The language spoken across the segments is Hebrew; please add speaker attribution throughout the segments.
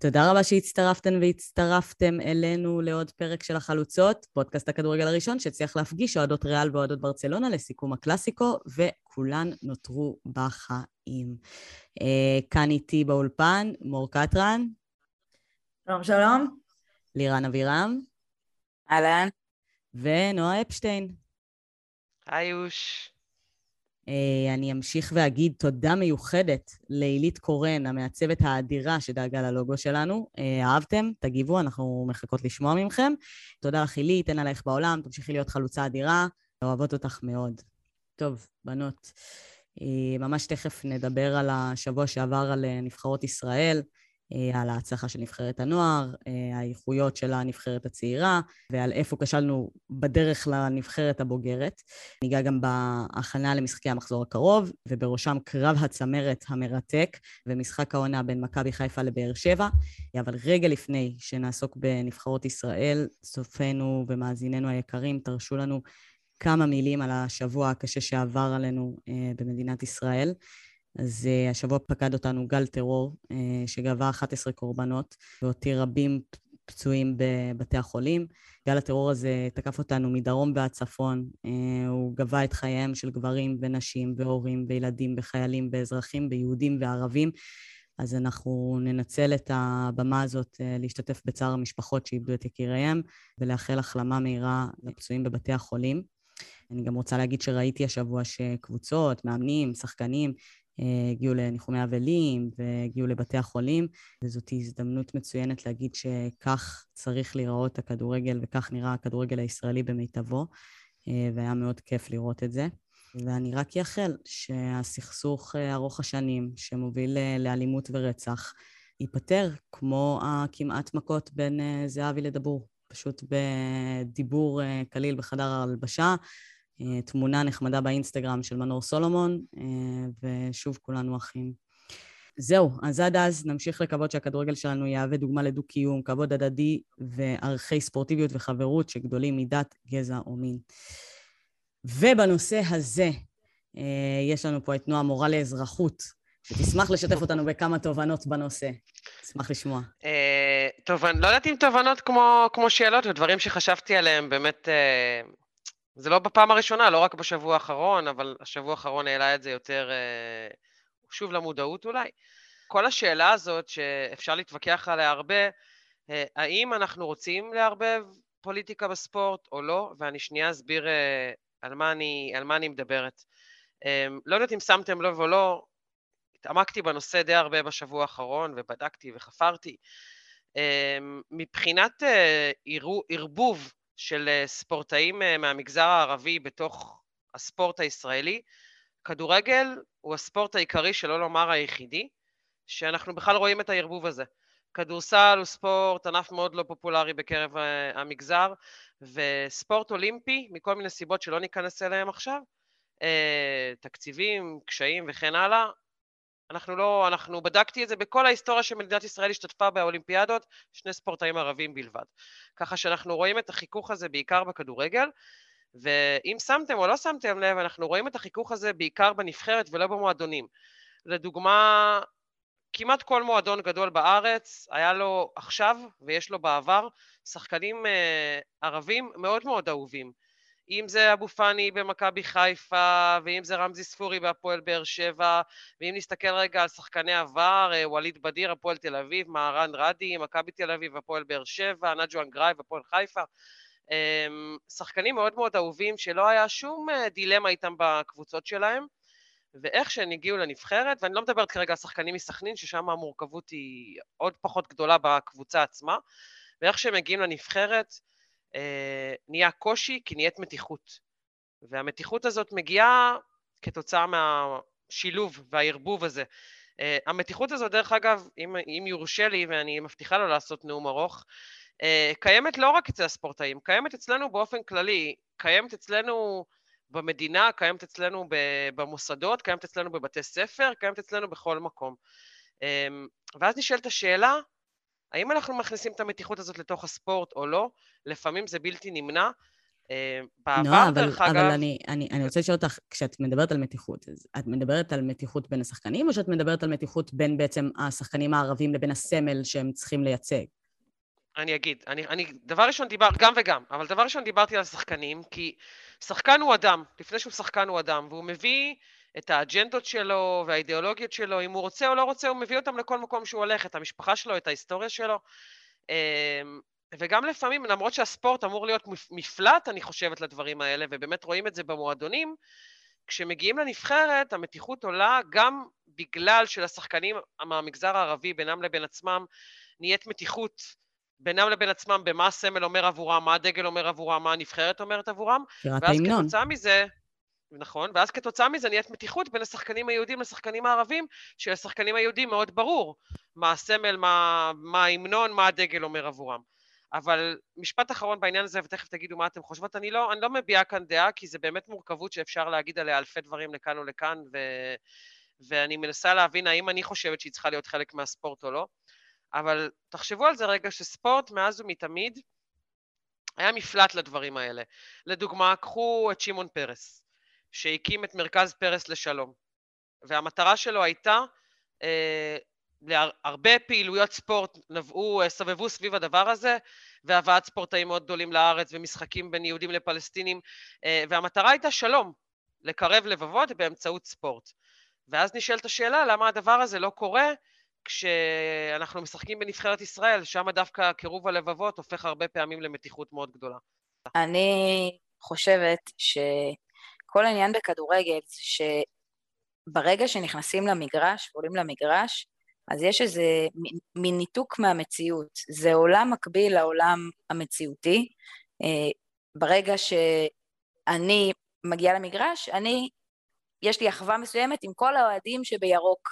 Speaker 1: תודה רבה שהצטרפתן והצטרפתם אלינו לעוד פרק של החלוצות, פודקאסט הכדורגל הראשון שהצליח להפגיש אוהדות ריאל ואוהדות ברצלונה לסיכום הקלאסיקו, וכולן נותרו בחיים. אה, כאן איתי באולפן, מור קטרן.
Speaker 2: שלום שלום.
Speaker 1: לירן אבירם.
Speaker 3: אהלן.
Speaker 1: ונועה אפשטיין. אה, אני אמשיך ואגיד תודה מיוחדת לעילית קורן, המעצבת האדירה שדאגה ללוגו שלנו. אה, אהבתם? תגיבו, אנחנו מחכות לשמוע מכם. תודה לך, עילית, אין עלייך בעולם, תמשיכי להיות חלוצה אדירה, אוהבות אותך מאוד. טוב, בנות, אה, ממש תכף נדבר על השבוע שעבר על נבחרות ישראל. אה, על ההצלחה של נבחרת הנוער, אה, האיכויות של הנבחרת הצעירה, ועל איפה כשלנו בדרך לנבחרת הבוגרת. ניגע גם בהכנה למשחקי המחזור הקרוב, ובראשם קרב הצמרת המרתק, ומשחק העונה בין מכבי חיפה לבאר שבע. אבל רגע לפני שנעסוק בנבחרות ישראל, צופינו ומאזיננו היקרים, תרשו לנו כמה מילים על השבוע הקשה שעבר עלינו אה, במדינת ישראל. אז uh, השבוע פקד אותנו גל טרור uh, שגבה 11 קורבנות והותיר רבים פצועים בבתי החולים. גל הטרור הזה תקף אותנו מדרום ועד צפון. Uh, הוא גבה את חייהם של גברים ונשים והורים וילדים וחיילים ואזרחים ויהודים וערבים. אז אנחנו ננצל את הבמה הזאת להשתתף בצער המשפחות שאיבדו את יקיריהם ולאחל החלמה מהירה לפצועים בבתי החולים. אני גם רוצה להגיד שראיתי השבוע שקבוצות, מאמנים, שחקנים, הגיעו לניחומי אבלים והגיעו לבתי החולים, וזאת הזדמנות מצוינת להגיד שכך צריך להיראות הכדורגל וכך נראה הכדורגל הישראלי במיטבו, אה, והיה מאוד כיף לראות את זה. ואני רק אאחל שהסכסוך אה, ארוך השנים שמוביל לאלימות ורצח ייפתר, כמו הכמעט מכות בין זהבי לדבור. פשוט בדיבור קליל בחדר ההלבשה, אה, תמונה נחמדה באינסטגרם של מנור סולומון, אה, ושוב כולנו אחים. זהו, אז עד אז נמשיך לקוות שהכדורגל שלנו יהווה דוגמה לדו-קיום, כבוד הדדי וערכי ספורטיביות וחברות שגדולים מדת, גזע או מין. ובנושא הזה, אה, יש לנו פה את נועה מורה לאזרחות, שתשמח לשתף אותנו בכמה תובנות בנושא. אשמח לשמוע.
Speaker 4: טוב, אני לא יודעת אם תובנות כמו שאלות ודברים שחשבתי עליהם באמת זה לא בפעם הראשונה, לא רק בשבוע האחרון, אבל השבוע האחרון העלה את זה יותר, אה, שוב למודעות אולי. כל השאלה הזאת, שאפשר להתווכח עליה הרבה, אה, האם אנחנו רוצים לערבב פוליטיקה בספורט או לא, ואני שנייה אסביר אה, על מה אני, על מה אני מדברת. לא יודעת אם שמתם לב או לא, התעמקתי בנושא די הרבה בשבוע האחרון, ובדקתי וחפרתי. מבחינת ערבוב של אה, ספורטאים אה, מהמגזר הערבי בתוך הספורט הישראלי, כדורגל הוא הספורט העיקרי, שלא לומר היחידי, שאנחנו בכלל רואים את הערבוב הזה. כדורסל הוא ספורט, ענף מאוד לא פופולרי בקרב אה, המגזר, וספורט אולימפי, מכל מיני סיבות שלא ניכנס אליהם עכשיו, תקציבים, קשיים וכן הלאה, אנחנו לא, אנחנו בדקתי את זה בכל ההיסטוריה שמדינת ישראל השתתפה באולימפיאדות, שני ספורטאים ערבים בלבד. ככה שאנחנו רואים את החיכוך הזה בעיקר בכדורגל, ואם שמתם או לא שמתם לב, אנחנו רואים את החיכוך הזה בעיקר בנבחרת ולא במועדונים. לדוגמה, כמעט כל מועדון גדול בארץ, היה לו עכשיו, ויש לו בעבר, שחקנים אה, ערבים מאוד מאוד אהובים. אם זה אבו פאני במכבי חיפה, ואם זה רמזי ספורי בהפועל באר שבע, ואם נסתכל רגע על שחקני עבר, אה, ווליד בדיר, הפועל תל אביב, מהראן ראדי, מכבי תל אביב, הפועל באר שבע, נג'ואן גרייב, הפועל חיפה. אמ, שחקנים מאוד מאוד אהובים שלא היה שום אה, דילמה איתם בקבוצות שלהם, ואיך שהם הגיעו לנבחרת, ואני לא מדברת כרגע על שחקנים מסכנין, ששם המורכבות היא עוד פחות גדולה בקבוצה עצמה, ואיך שהם מגיעים לנבחרת, אה, נהיה קושי כי נהיית מתיחות. והמתיחות הזאת מגיעה כתוצאה מהשילוב והערבוב הזה. Uh, המתיחות הזאת, דרך אגב, אם, אם יורשה לי, ואני מבטיחה לו לעשות נאום ארוך, uh, קיימת לא רק אצל הספורטאים, קיימת אצלנו באופן כללי, קיימת אצלנו במדינה, קיימת אצלנו במוסדות, קיימת אצלנו בבתי ספר, קיימת אצלנו בכל מקום. Uh, ואז נשאלת השאלה, האם אנחנו מכניסים את המתיחות הזאת לתוך הספורט או לא? לפעמים זה בלתי נמנע.
Speaker 1: בעבר, no, אבל, דרך אגב... אבל אני, אני, אני רוצה לשאול אותך, כשאת מדברת על מתיחות, את מדברת על מתיחות בין השחקנים, או שאת מדברת על מתיחות בין בעצם השחקנים הערבים לבין הסמל שהם צריכים לייצג?
Speaker 4: אני אגיד, אני, אני דבר ראשון דיבר, גם וגם, אבל דבר ראשון דיברתי על השחקנים, כי שחקן הוא אדם, לפני שהוא שחקן הוא אדם, והוא מביא את האג'נדות שלו והאידיאולוגיות שלו, אם הוא רוצה או לא רוצה, הוא מביא אותם לכל מקום שהוא הולך, את המשפחה שלו, את ההיסטוריה שלו. אמ, וגם לפעמים, למרות שהספורט אמור להיות מפלט, אני חושבת, לדברים האלה, ובאמת רואים את זה במועדונים, כשמגיעים לנבחרת, המתיחות עולה גם בגלל שלשחקנים מהמגזר הערבי, בינם לבין עצמם, נהיית מתיחות בינם לבין עצמם במה הסמל אומר עבורם, מה הדגל אומר עבורם, מה הנבחרת אומרת עבורם. ואז כתוצאה מזה, נכון, ואז כתוצאה מזה נהיית מתיחות בין השחקנים היהודים לשחקנים הערבים, שלשחקנים היהודים מאוד ברור מה הסמל, מה, מה ההמנון, מה הדגל אומר עבורם. אבל משפט אחרון בעניין הזה, ותכף תגידו מה אתם חושבות, אני לא, אני לא מביעה כאן דעה, כי זה באמת מורכבות שאפשר להגיד עליה אלפי דברים לכאן או לכאן, ו, ואני מנסה להבין האם אני חושבת שהיא צריכה להיות חלק מהספורט או לא. אבל תחשבו על זה רגע שספורט מאז ומתמיד היה מפלט לדברים האלה. לדוגמה, קחו את שמעון פרס, שהקים את מרכז פרס לשלום, והמטרה שלו הייתה, אה, להרבה פעילויות ספורט נבעו, סבבו סביב הדבר הזה, והבאת ספורטאים מאוד גדולים לארץ ומשחקים בין יהודים לפלסטינים, אה, והמטרה הייתה שלום, לקרב לבבות באמצעות ספורט. ואז נשאלת השאלה למה הדבר הזה לא קורה כשאנחנו משחקים בנבחרת ישראל, שם דווקא קירוב הלבבות הופך הרבה פעמים למתיחות מאוד גדולה.
Speaker 2: אני חושבת שכל העניין בכדורגל זה שברגע שנכנסים למגרש ועולים למגרש, אז יש איזה מין ניתוק מהמציאות. זה עולם מקביל לעולם המציאותי. אה, ברגע שאני מגיעה למגרש, אני, יש לי אחווה מסוימת עם כל האוהדים שבירוק.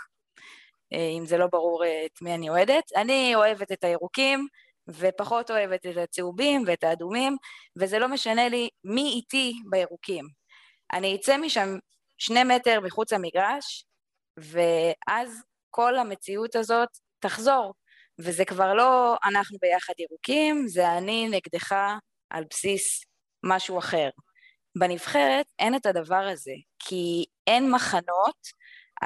Speaker 2: אה, אם זה לא ברור אה, את מי אני אוהדת. אני אוהבת את הירוקים, ופחות אוהבת את הצהובים ואת האדומים, וזה לא משנה לי מי איתי בירוקים. אני אצא משם שני מטר מחוץ למגרש, ואז כל המציאות הזאת תחזור. וזה כבר לא אנחנו ביחד ירוקים, זה אני נגדך על בסיס משהו אחר. בנבחרת אין את הדבר הזה, כי אין מחנות,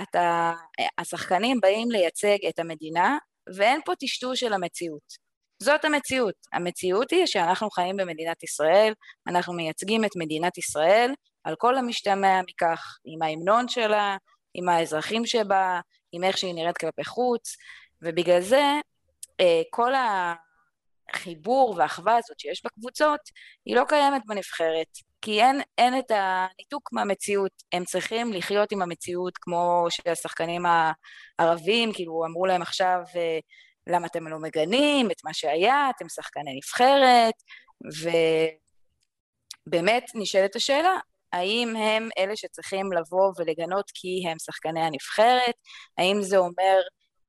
Speaker 2: אתה, השחקנים באים לייצג את המדינה, ואין פה טשטוש של המציאות. זאת המציאות. המציאות היא שאנחנו חיים במדינת ישראל, אנחנו מייצגים את מדינת ישראל על כל המשתמע מכך, עם ההמנון שלה, עם האזרחים שבה, עם איך שהיא נראית כלפי חוץ, ובגלל זה אה, כל החיבור והאחווה הזאת שיש בקבוצות, היא לא קיימת בנבחרת. כי אין, אין את הניתוק מהמציאות, הם צריכים לחיות עם המציאות כמו שהשחקנים הערבים, כאילו אמרו להם עכשיו אה, למה אתם לא מגנים את מה שהיה, אתם שחקני נבחרת, ובאמת נשאלת השאלה, האם הם אלה שצריכים לבוא ולגנות כי הם שחקני הנבחרת? האם זה אומר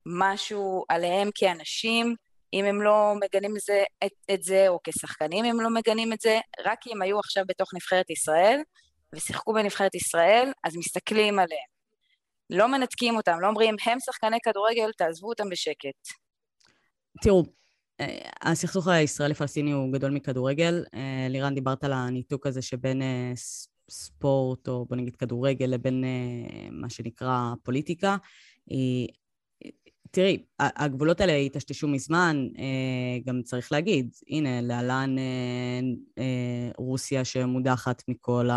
Speaker 2: משהו עליהם כאנשים? אם הם לא מגנים זה, את, את זה, או כשחקנים הם לא מגנים את זה, רק הם היו עכשיו בתוך נבחרת ישראל ושיחקו בנבחרת ישראל, אז מסתכלים עליהם. לא מנתקים אותם, לא אומרים, הם שחקני כדורגל, תעזבו אותם בשקט.
Speaker 1: תראו, אה, הסכסוך הישראלי-פלסטיני הוא גדול מכדורגל. אה, לירן, דיברת על הניתוק הזה שבין אה, ספורט, או בוא נגיד כדורגל, לבין מה שנקרא פוליטיקה. תראי, הגבולות האלה היטשטשו מזמן, גם צריך להגיד, הנה, להלן רוסיה שמודחת מכל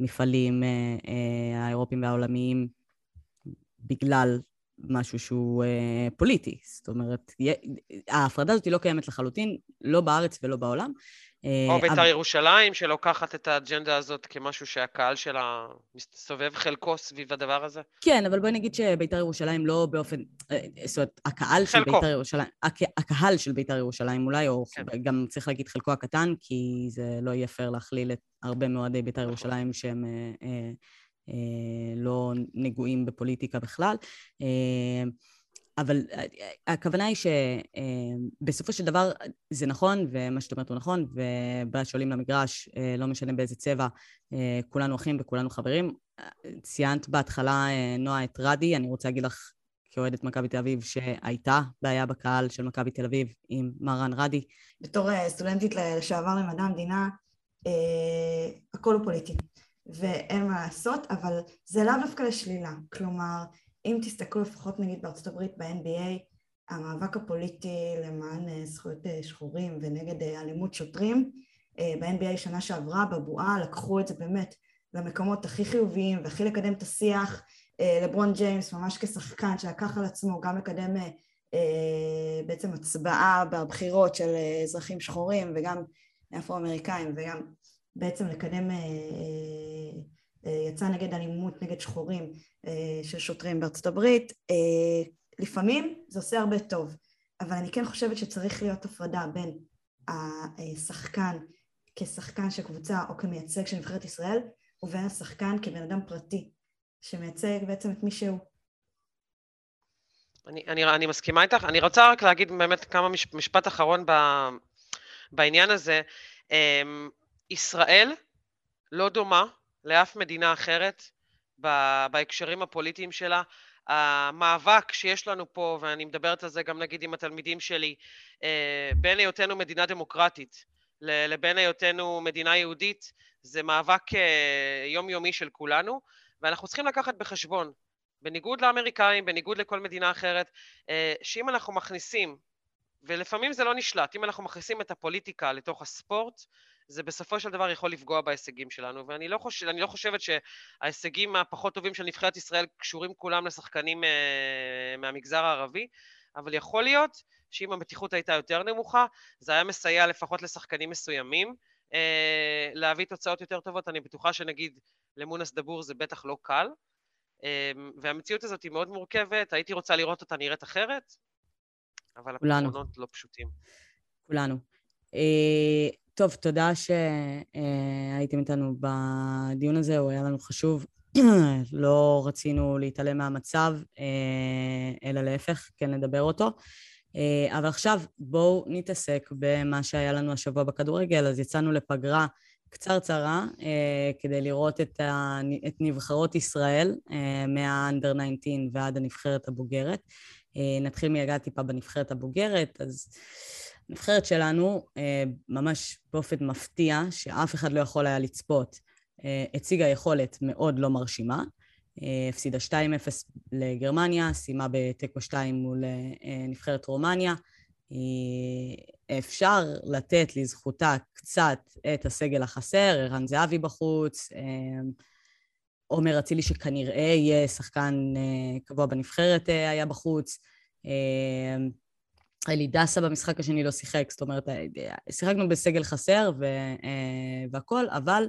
Speaker 1: המפעלים האירופיים והעולמיים בגלל משהו שהוא פוליטי. זאת אומרת, ההפרדה הזאת לא קיימת לחלוטין, לא בארץ ולא בעולם.
Speaker 4: או בית"ר אבל... ירושלים, שלוקחת את האג'נדה הזאת כמשהו שהקהל שלה מסתובב חלקו סביב הדבר הזה?
Speaker 1: כן, אבל בואי נגיד שבית"ר ירושלים לא באופן... אה, זאת אומרת, הקהל חלקו. של בית"ר ירושלים... הק... הקהל של בית"ר ירושלים אולי, או כן. גם צריך להגיד חלקו הקטן, כי זה לא יהיה פייר להכליל את הרבה מאוהדי בית"ר נכון. ירושלים שהם... אה, אה, אה, לא נגועים בפוליטיקה בכלל. אה, אבל אה, הכוונה היא שבסופו של דבר זה נכון, ומה שאת אומרת הוא נכון, וברגע שעולים למגרש, אה, לא משנה באיזה צבע, אה, כולנו אחים וכולנו חברים. ציינת בהתחלה, נועה, את רדי, אני רוצה להגיד לך כאוהדת מכבי תל אביב, שהייתה בעיה בקהל של מכבי תל אביב עם מרן רדי.
Speaker 3: בתור סטודנטית לשעבר למדע המדינה, אה, הכל הוא פוליטי, ואין מה לעשות, אבל זה לאו דווקא לשלילה. כלומר, אם תסתכלו לפחות נגיד בארצות הברית ב-NBA, המאבק הפוליטי למען אה, זכויות אה, שחורים ונגד אה, אלימות שוטרים, ב-NBA שנה שעברה, בבועה, לקחו את זה באמת למקומות הכי חיוביים והכי לקדם את השיח. לברון ג'יימס ממש כשחקן שלקח על עצמו גם לקדם בעצם הצבעה בבחירות של אזרחים שחורים וגם אפרו-אמריקאים וגם בעצם לקדם, יצא נגד אלימות נגד שחורים של שוטרים בארצות הברית. לפעמים זה עושה הרבה טוב, אבל אני כן חושבת שצריך להיות הפרדה בין השחקן כשחקן של קבוצה או כמייצג של נבחרת ישראל, ובין השחקן כבן אדם פרטי, שמייצג בעצם את מי שהוא.
Speaker 4: אני, אני, אני מסכימה איתך. אני רוצה רק להגיד באמת כמה מש, משפט אחרון ב, בעניין הזה. ישראל לא דומה לאף מדינה אחרת בהקשרים הפוליטיים שלה. המאבק שיש לנו פה, ואני מדברת על זה גם נגיד עם התלמידים שלי, אה, בין היותנו מדינה דמוקרטית לבין היותנו מדינה יהודית, זה מאבק אה, יומיומי של כולנו, ואנחנו צריכים לקחת בחשבון, בניגוד לאמריקאים, בניגוד לכל מדינה אחרת, אה, שאם אנחנו מכניסים, ולפעמים זה לא נשלט, אם אנחנו מכניסים את הפוליטיקה לתוך הספורט, זה בסופו של דבר יכול לפגוע בהישגים שלנו, ואני לא, חושב, לא חושבת שההישגים הפחות טובים של נבחרת ישראל קשורים כולם לשחקנים uh, מהמגזר הערבי, אבל יכול להיות שאם המתיחות הייתה יותר נמוכה, זה היה מסייע לפחות לשחקנים מסוימים uh, להביא תוצאות יותר טובות. אני בטוחה שנגיד למונס דבור זה בטח לא קל, uh, והמציאות הזאת היא מאוד מורכבת, הייתי רוצה לראות אותה נראית אחרת, אבל הפתרונות לא פשוטים.
Speaker 1: כולנו. טוב, תודה שהייתם איתנו בדיון הזה, הוא היה לנו חשוב. לא רצינו להתעלם מהמצב, אה, אלא להפך, כן לדבר אותו. אה, אבל עכשיו בואו נתעסק במה שהיה לנו השבוע בכדורגל. אז יצאנו לפגרה קצרצרה אה, כדי לראות את, ה... את נבחרות ישראל מהאנדר 19 ועד הנבחרת הבוגרת. נתחיל מלגעת טיפה בנבחרת הבוגרת, אז... הנבחרת שלנו, אה, ממש באופן מפתיע, שאף אחד לא יכול היה לצפות, אה, הציגה יכולת מאוד לא מרשימה. אה, הפסידה 2-0 לגרמניה, סיימה בתיקו 2 מול נבחרת רומניה. אפשר לתת לזכותה קצת את הסגל החסר, ערן זהבי בחוץ, עומר אצילי שכנראה יהיה שחקן קבוע בנבחרת היה בחוץ. אלי דסה במשחק השני לא שיחק, זאת אומרת, אה, שיחקנו בסגל חסר ו, אה, והכל, אבל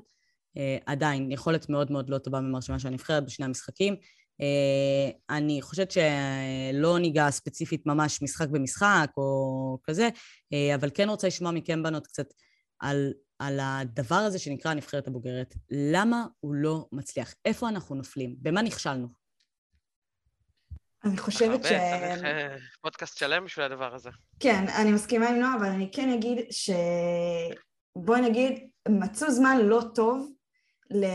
Speaker 1: אה, עדיין יכולת מאוד מאוד לא טובה ממרשימה של הנבחרת בשני המשחקים. אני חושבת שלא ניגע ספציפית ממש משחק במשחק או כזה, אבל כן רוצה לשמוע מכם בנות קצת על, על הדבר הזה שנקרא הנבחרת הבוגרת. למה הוא לא מצליח? איפה אנחנו נופלים? במה נכשלנו?
Speaker 3: אני חושבת ש...
Speaker 4: צריך פודקאסט שלם בשביל הדבר הזה.
Speaker 3: כן, אני מסכימה עם נועה, אבל אני כן אגיד ש... בואי נגיד, מצאו זמן לא טוב ל...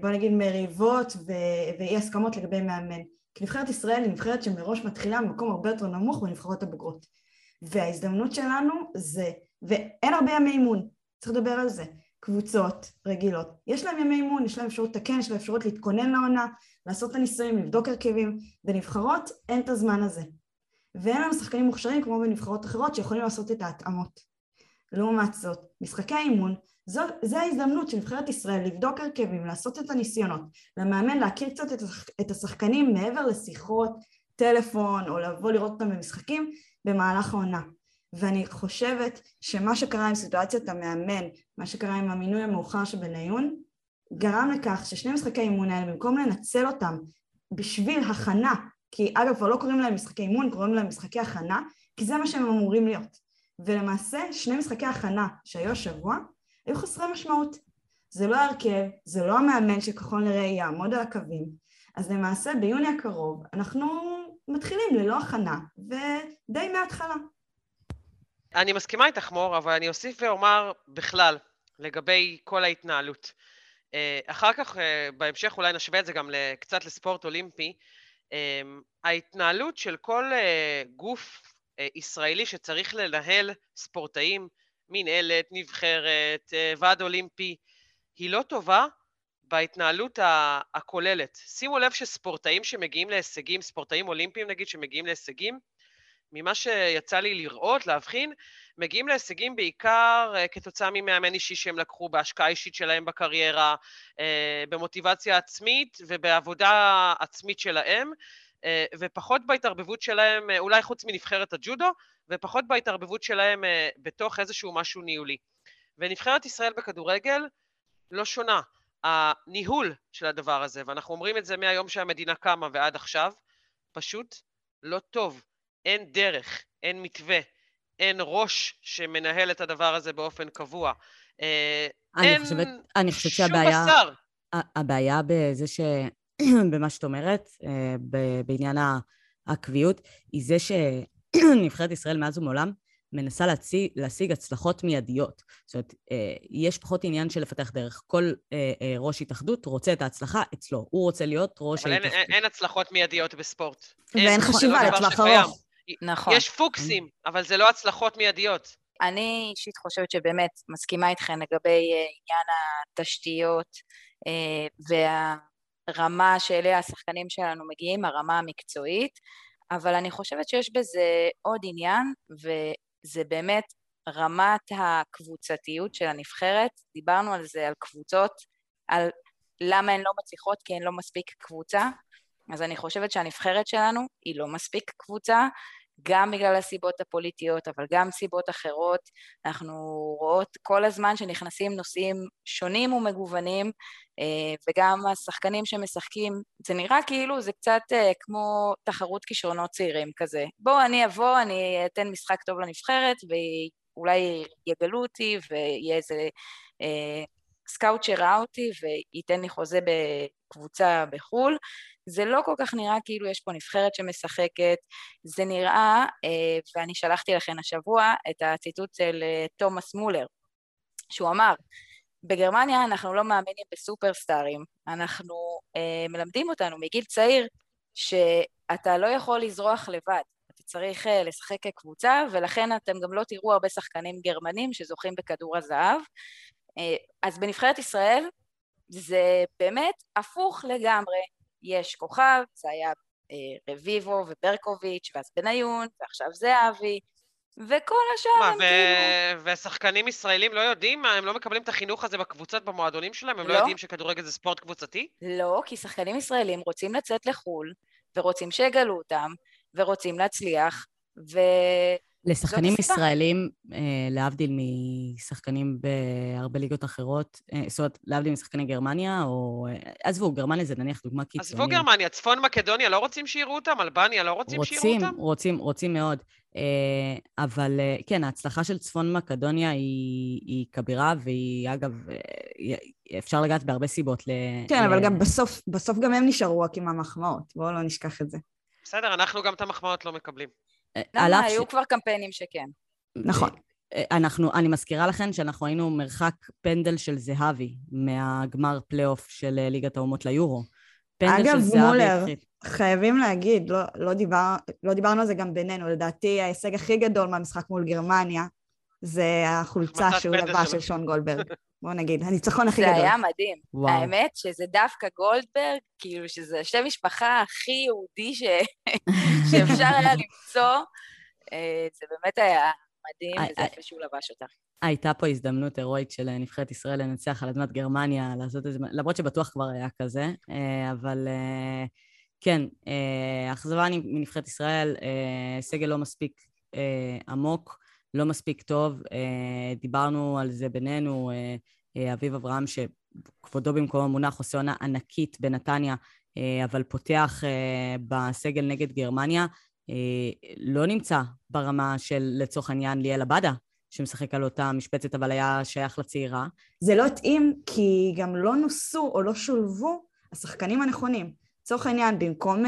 Speaker 3: בואי נגיד מריבות ו... ואי הסכמות לגבי מאמן. כי נבחרת ישראל היא נבחרת שמראש מתחילה במקום הרבה יותר נמוך בנבחרות הבוגרות. וההזדמנות שלנו זה, ואין הרבה ימי אימון, צריך לדבר על זה. קבוצות רגילות, יש להם ימי אימון, יש להם אפשרות לתקן, יש להם אפשרות להתכונן לעונה, לעשות את הניסויים, לבדוק הרכבים, בנבחרות אין את הזמן הזה. ואין לנו שחקנים מוכשרים כמו בנבחרות אחרות שיכולים לעשות את ההתאמות. לעומת זאת, משחקי האימון, זו, זו ההזדמנות של נבחרת ישראל לבדוק הרכבים, לעשות את הניסיונות, למאמן להכיר קצת את, את השחקנים מעבר לשיחות, טלפון, או לבוא לראות אותם במשחקים במהלך העונה. ואני חושבת שמה שקרה עם סיטואציית המאמן, מה שקרה עם המינוי המאוחר של בניון, גרם לכך ששני משחקי אימון האלה, במקום לנצל אותם בשביל הכנה, כי אגב כבר לא קוראים להם משחקי אימון, קוראים להם משחקי הכנה, כי זה מה שהם אמורים להיות. ולמעשה שני משחקי הכנה שהיו השבוע היו חסרי משמעות. זה לא ההרכב, זה לא המאמן שככל נראה יעמוד על הקווים, אז למעשה ביוני הקרוב אנחנו מתחילים ללא הכנה, ודי מההתחלה.
Speaker 4: אני מסכימה איתך, מור, אבל אני אוסיף ואומר בכלל, לגבי כל ההתנהלות. אה, אחר כך, אה, בהמשך אולי נשווה את זה גם קצת לספורט אולימפי. אה, ההתנהלות של כל גוף ישראלי שצריך לנהל ספורטאים מנהלת, נבחרת, ועד אולימפי, היא לא טובה בהתנהלות הכוללת. שימו לב שספורטאים שמגיעים להישגים, ספורטאים אולימפיים נגיד, שמגיעים להישגים, ממה שיצא לי לראות, להבחין, מגיעים להישגים בעיקר uh, כתוצאה ממאמן אישי שהם לקחו, בהשקעה אישית שלהם בקריירה, uh, במוטיבציה עצמית ובעבודה עצמית שלהם, uh, ופחות בהתערבבות שלהם, אולי חוץ מנבחרת הג'ודו, ופחות בהתערבבות שלהם בתוך איזשהו משהו ניהולי. ונבחרת ישראל בכדורגל לא שונה. הניהול של הדבר הזה, ואנחנו אומרים את זה מהיום שהמדינה קמה ועד עכשיו, פשוט לא טוב. אין דרך, אין מתווה, אין ראש שמנהל את הדבר הזה באופן קבוע.
Speaker 1: אה, אני אין חושבת, אני חושבת שום שהבעיה, בשר. הבעיה בזה ש... במה שאת אומרת, אה, בעניין הקביעות, היא זה שנבחרת ישראל מאז ומעולם מנסה להציג, להשיג הצלחות מיידיות. זאת אומרת, אה, יש פחות עניין של לפתח דרך. כל ראש התאחדות רוצה את ההצלחה אצלו. הוא רוצה להיות ראש ההתאחדות.
Speaker 4: אבל אין, אין הצלחות מיידיות בספורט.
Speaker 3: ואין אין חשיבה לטווח ארוך.
Speaker 2: נכון.
Speaker 4: יש פוקסים, אבל זה לא הצלחות מיידיות.
Speaker 2: אני אישית חושבת שבאמת מסכימה איתכם לגבי אה, עניין התשתיות אה, והרמה שאליה השחקנים שלנו מגיעים, הרמה המקצועית, אבל אני חושבת שיש בזה עוד עניין, וזה באמת רמת הקבוצתיות של הנבחרת. דיברנו על זה, על קבוצות, על למה הן לא מצליחות, כי הן לא מספיק קבוצה, אז אני חושבת שהנבחרת שלנו היא לא מספיק קבוצה, גם בגלל הסיבות הפוליטיות, אבל גם סיבות אחרות. אנחנו רואות כל הזמן שנכנסים נושאים שונים ומגוונים, אה, וגם השחקנים שמשחקים, זה נראה כאילו זה קצת אה, כמו תחרות כישרונות צעירים כזה. בואו, אני אבוא, אני אתן משחק טוב לנבחרת, ואולי יגלו אותי, ויהיה איזה אה, סקאוט שראה אותי, וייתן לי חוזה בקבוצה בחו"ל. זה לא כל כך נראה כאילו יש פה נבחרת שמשחקת, זה נראה, אה, ואני שלחתי לכם השבוע את הציטוט של אה, תומאס מולר, שהוא אמר, בגרמניה אנחנו לא מאמינים בסופרסטארים, אנחנו אה, מלמדים אותנו מגיל צעיר שאתה לא יכול לזרוח לבד, צריך לשחק כקבוצה, ולכן אתם גם לא תראו הרבה שחקנים גרמנים שזוכים בכדור הזהב. אז בנבחרת ישראל זה באמת הפוך לגמרי. יש כוכב, זה היה אה, רביבו וברקוביץ', ואז בניון, ועכשיו זהבי, וכל השאר
Speaker 4: הם ו... כאילו... ושחקנים ישראלים לא יודעים? מה, הם לא מקבלים את החינוך הזה בקבוצות, במועדונים שלהם? הם לא, לא יודעים שכדורגל זה ספורט קבוצתי?
Speaker 2: לא, כי שחקנים ישראלים רוצים לצאת לחו"ל, ורוצים שיגלו אותם, ורוצים להצליח, ו...
Speaker 1: לשחקנים ישראלים, אה, להבדיל משחקנים בהרבה ליגות אחרות, אה, זאת אומרת, להבדיל משחקני גרמניה, או... אה, עזבו, גרמניה זה נניח דוגמה קיצונית.
Speaker 4: עזבו גרמניה, צפון מקדוניה לא רוצים שיראו אותם? אלבניה לא רוצים, רוצים שיראו אותם?
Speaker 1: רוצים, רוצים מאוד. אבל כן, ההצלחה של צפון מקדוניה היא, היא כבירה, והיא, אגב, אפשר לגעת בהרבה סיבות ל...
Speaker 3: כן, ל... אבל גם בסוף, בסוף גם הם נשארו רק עם המחמאות, בואו לא נשכח את זה.
Speaker 4: בסדר, אנחנו גם את המחמאות לא מקבלים.
Speaker 2: למה? היו ש... כבר קמפיינים שכן.
Speaker 3: נכון.
Speaker 1: אה, אנחנו, אני מזכירה לכם שאנחנו היינו מרחק פנדל של זהבי מהגמר פלייאוף של אה, ליגת האומות ליורו.
Speaker 3: אגב, מולר, חייבים להגיד, לא, לא, דיבר, לא דיברנו על זה גם בינינו, לדעתי ההישג הכי גדול מהמשחק מול גרמניה זה החולצה שהוא לבש של שון גולדברג. בוא נגיד, הניצחון הכי
Speaker 2: זה
Speaker 3: גדול.
Speaker 2: זה היה מדהים. וואו. האמת שזה דווקא גולדברג, כאילו שזה שם משפחה הכי יהודי ש... שאפשר היה למצוא, אה, זה באמת היה מדהים, וזה יפה שהוא לבש אותה.
Speaker 1: הייתה פה הזדמנות הירואית של נבחרת ישראל לנצח על אדמת גרמניה, לעשות איזה... למרות שבטוח כבר היה כזה, אה, אבל אה, כן, אכזבה מנבחרת ישראל, סגל לא מספיק עמוק. לא מספיק טוב. אה, דיברנו על זה בינינו, אה, אה, אביב אברהם, שכבודו במקום המונח עושה עונה ענקית בנתניה, אבל פותח בסגל נגד גרמניה, לא נמצא ברמה של, לצורך העניין, ליאל עבדה, שמשחק על אותה משבצת, אבל היה שייך לצעירה.
Speaker 3: זה לא התאים, כי גם לא נוסו או לא שולבו השחקנים הנכונים. לצורך העניין, במקום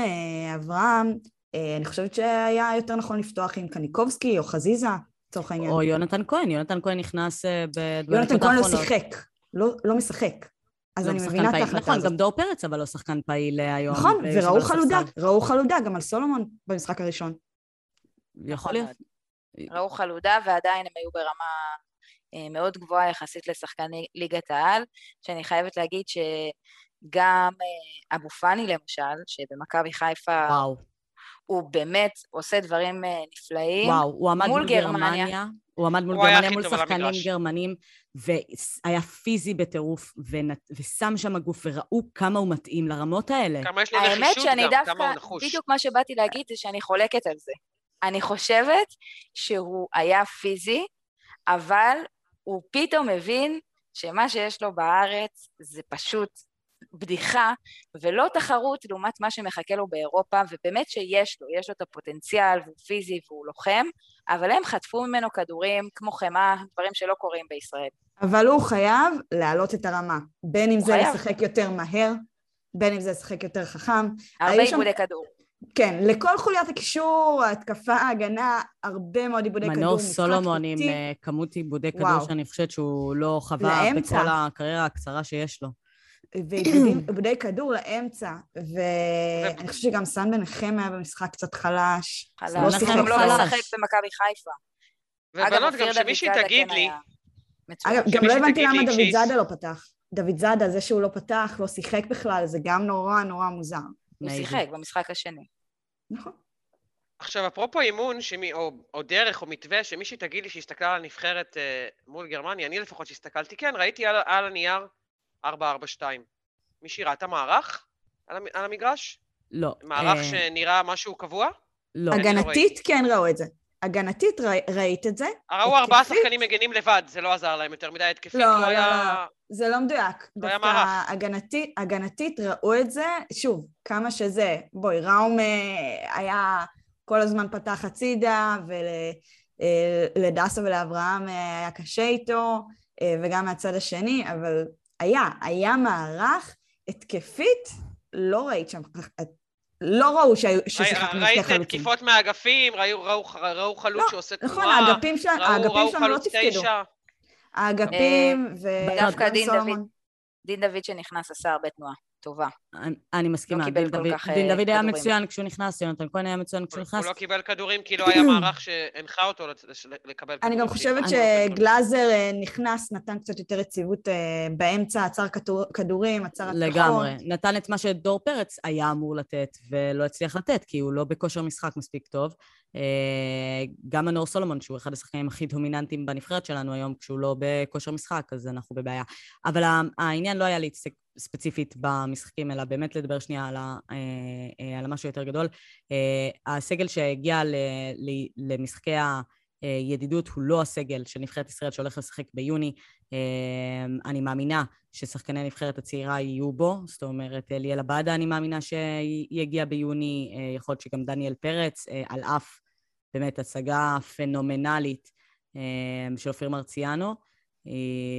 Speaker 3: אברהם, אני חושבת שהיה יותר נכון לפתוח עם קניקובסקי או חזיזה, לצורך העניין.
Speaker 1: או יונתן כהן, יונתן כהן נכנס אה,
Speaker 3: האחרונות. יונתן כהן לא שיחק, לא, לא משחק. אז לא אני מבינה את ההחלטה
Speaker 1: נכון, הזאת. נכון, גם דור פרץ אבל לא שחקן פעיל אה, היום.
Speaker 3: נכון, וראו חלודה, ראו חלודה גם על סולומון במשחק הראשון.
Speaker 1: יכול להיות.
Speaker 2: ראו חלודה ועדיין הם היו ברמה מאוד גבוהה יחסית לשחקני ליגת העל, שאני חייבת להגיד שגם אבו פאני למשל, שבמכבי חיפה...
Speaker 1: וואו.
Speaker 2: הוא באמת עושה דברים נפלאים.
Speaker 1: וואו, הוא עמד מול גרמניה. גרמניה. הוא עמד מול גרמניה, מול שחקנים גרמנים, והיה פיזי בטירוף, ושם שם הגוף, וראו כמה הוא מתאים לרמות האלה.
Speaker 4: כמה יש לו נחישות גם, דווקא, כמה הוא נחוש.
Speaker 2: בדיוק מה שבאתי להגיד זה שאני חולקת על זה. אני חושבת שהוא היה פיזי, אבל הוא פתאום הבין שמה שיש לו בארץ זה פשוט בדיחה, ולא תחרות לעומת מה שמחכה לו באירופה, ובאמת שיש לו, יש לו את הפוטנציאל, והוא פיזי והוא לוחם, אבל הם חטפו ממנו כדורים כמו חמאה, דברים שלא קורים בישראל.
Speaker 3: אבל הוא חייב להעלות את הרמה, בין אם זה חייב. לשחק יותר מהר, בין אם זה לשחק יותר חכם.
Speaker 2: הרבה עיבודי שם... כדור.
Speaker 3: כן, לכל חוליית הקישור, התקפה, ההגנה, הרבה מאוד עיבודי כדור,
Speaker 1: מנור סולומון עם אה, כמות עיבודי כדור שאני חושבת שהוא לא חווה לאמצע. בכל הקריירה הקצרה שיש לו.
Speaker 3: ועיבודי כדור לאמצע, ואני חושבת שגם סן בנחם היה במשחק קצת חלש.
Speaker 2: חלש, לא שיחק לא משחק במכבי חיפה.
Speaker 4: ובנות, גם שמישהי תגיד לי...
Speaker 3: אגב, גם לא הבנתי למה דוד זאדה לא פתח. דוד זאדה, זה שהוא לא פתח, לא שיחק בכלל, זה גם נורא נורא מוזר.
Speaker 2: הוא שיחק במשחק השני.
Speaker 3: נכון.
Speaker 4: עכשיו, אפרופו אימון, שמי, או, או דרך או מתווה, שמישהי תגיד לי שהסתכלה על הנבחרת אה, מול גרמניה, אני לפחות שהסתכלתי, כן, ראיתי על, על הנייר 4-4-2. מישהי ראתה מערך על, על המגרש?
Speaker 1: לא.
Speaker 4: מערך אה... שנראה משהו קבוע?
Speaker 3: לא. הגנתית כן ראו את זה. הגנתית ר... ראית את זה?
Speaker 4: ראו ארבעה שחקנים מגנים לבד, זה לא עזר להם יותר מדי התקפית, לא, לא, לא היה... לא, לא,
Speaker 3: זה לא מדויק.
Speaker 4: לא היה מערך.
Speaker 3: הגנתית, הגנתית ראו את זה, שוב, כמה שזה, בואי, ראום אה, היה כל הזמן פתח הצידה, ולדסה אה, ולאברהם אה, היה קשה איתו, וגם מהצד השני, אבל היה, היה מערך התקפית, לא ראית שם, לא ראו ששיחקנו
Speaker 4: שתי חלוצים. ראית תקיפות מהאגפים, ראו, ראו, ראו חלוץ לא, שעושה
Speaker 3: נכון, תנועה, נכון, האגפים שלנו לא תפקדו. האגפים ו...
Speaker 2: דווקא דין דוד, דין דוד שנכנס עשה הרבה תנועה. טובה.
Speaker 1: אני מסכימה, לא דין דוד, אה, דין דוד היה מצוין כשהוא נכנס, יונתן כהן היה מצוין כשהוא נכנס.
Speaker 4: הוא לא קיבל כדורים כי לא היה מערך שהנחה אותו לקבל כדורים.
Speaker 3: אני גם חושבת שגלאזר אה, נכנס, נתן קצת יותר יציבות אה, באמצע, עצר כדורים, עצר התקפות.
Speaker 1: לגמרי. נתן את מה שדור פרץ היה אמור לתת ולא הצליח לתת, כי הוא לא בכושר משחק מספיק טוב. גם מנור סולומון, שהוא אחד השחקנים הכי דומיננטיים בנבחרת שלנו היום, כשהוא לא בכושר משחק, אז אנחנו בבעיה. אבל העניין לא היה להתעסק ספציפית במשחקים, אלא באמת לדבר שנייה על, ה, אה, אה, על המשהו יותר גדול. אה, הסגל שהגיע למשחקי הידידות הוא לא הסגל של נבחרת ישראל שהולך לשחק ביוני. אני מאמינה ששחקני הנבחרת הצעירה יהיו בו, זאת אומרת, ליאל עבאדה אני מאמינה שיגיע ביוני, יכול להיות שגם דניאל פרץ, על אף באמת הצגה פנומנלית של אופיר מרציאנו.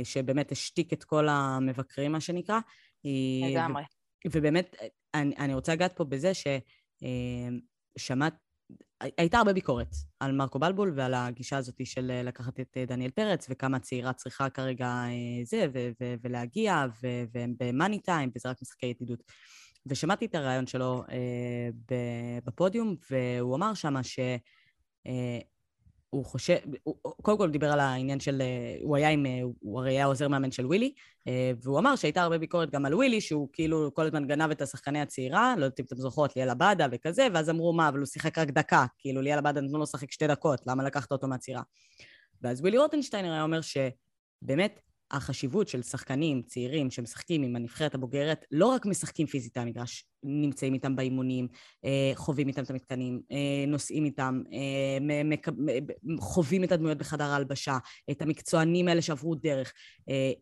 Speaker 1: שבאמת השתיק את כל המבקרים, מה שנקרא.
Speaker 2: לגמרי.
Speaker 1: ובאמת, אני, אני רוצה לגעת פה בזה ששמעת, הייתה הרבה ביקורת על מרקו בלבול ועל הגישה הזאת של אה, לקחת את אה, דניאל פרץ וכמה צעירה צריכה כרגע אה, זה ו- ו- ולהגיע ו- והם במאני טיים וזה רק משחקי ידידות. ושמעתי את הרעיון שלו אה, בפודיום והוא אמר שמה ש... אה, הוא חושב, הוא, קודם כל דיבר על העניין של, אה, הוא היה עם, אה, הוא הרי היה עוזר מאמן של ווילי, אה, והוא אמר שהייתה הרבה ביקורת גם על ווילי, שהוא כאילו כל הזמן גנב את השחקני הצעירה, לא יודעת אם אתם זוכרות, ליאל עבאדה וכזה, ואז אמרו, מה, אבל הוא שיחק רק דקה, כאילו ליאל עבאדה נתנו לו לשחק שתי דקות, למה לקחת אותו מהצעירה? ואז ווילי רוטנשטיינר היה אומר שבאמת החשיבות של שחקנים צעירים שמשחקים עם הנבחרת הבוגרת, לא רק משחקים פיזית על המגרש, נמצאים איתם באימונים, אה, חווים איתם את המתקנים, אה, נוסעים איתם, אה, חווים את הדמויות בחדר ההלבשה, את המקצוענים האלה שעברו דרך,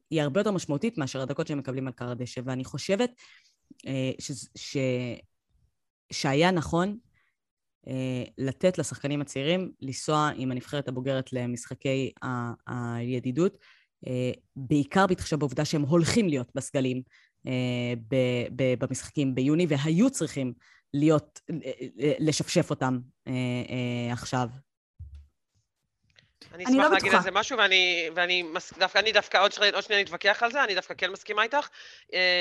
Speaker 1: היא הרבה יותר משמעותית מאשר הדקות שהם מקבלים על קר הדשא, ואני חושבת ש, ש, שהיה נכון לתת לשחקנים הצעירים לנסוע עם הנבחרת הבוגרת למשחקי הידידות, בעיקר בהתחשב בעובדה שהם הולכים להיות בסגלים אה, במשחקים ביוני, והיו צריכים להיות, אה, לשפשף אותם עכשיו.
Speaker 4: אני אשמח לא להגיד על זה משהו, ואני, ואני מס, דווקא, אני דווקא עוד, עוד שנייה נתווכח על זה, אני דווקא כן מסכימה איתך.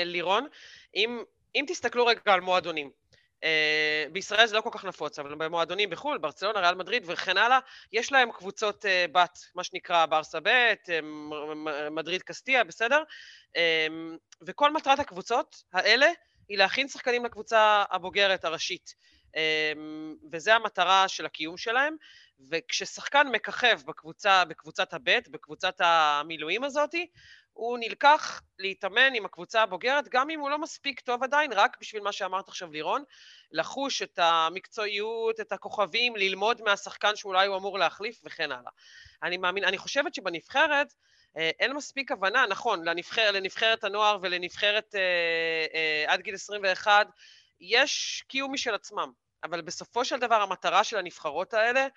Speaker 4: לירון, אם, אם תסתכלו רגע על מועדונים, אה, בישראל זה לא כל כך נפוץ, אבל במועדונים בחו"ל, ברצלונה, ריאל מדריד וכן הלאה, יש להם קבוצות אה, בת, מה שנקרא ברסה ב', אה, מדריד קסטיה, בסדר? וכל מטרת הקבוצות האלה היא להכין שחקנים לקבוצה הבוגרת הראשית. וזה המטרה של הקיום שלהם, וכששחקן מככב בקבוצה, בקבוצת הבית, בקבוצת המילואים הזאתי, הוא נלקח להתאמן עם הקבוצה הבוגרת, גם אם הוא לא מספיק טוב עדיין, רק בשביל מה שאמרת עכשיו לירון, לחוש את המקצועיות, את הכוכבים, ללמוד מהשחקן שאולי הוא אמור להחליף וכן הלאה. אני מאמין, אני חושבת שבנבחרת אה, אין מספיק הבנה, נכון, לנבחר, לנבחרת הנוער ולנבחרת אה, אה, עד גיל 21, יש קיום משל עצמם, אבל בסופו של דבר המטרה של הנבחרות האלה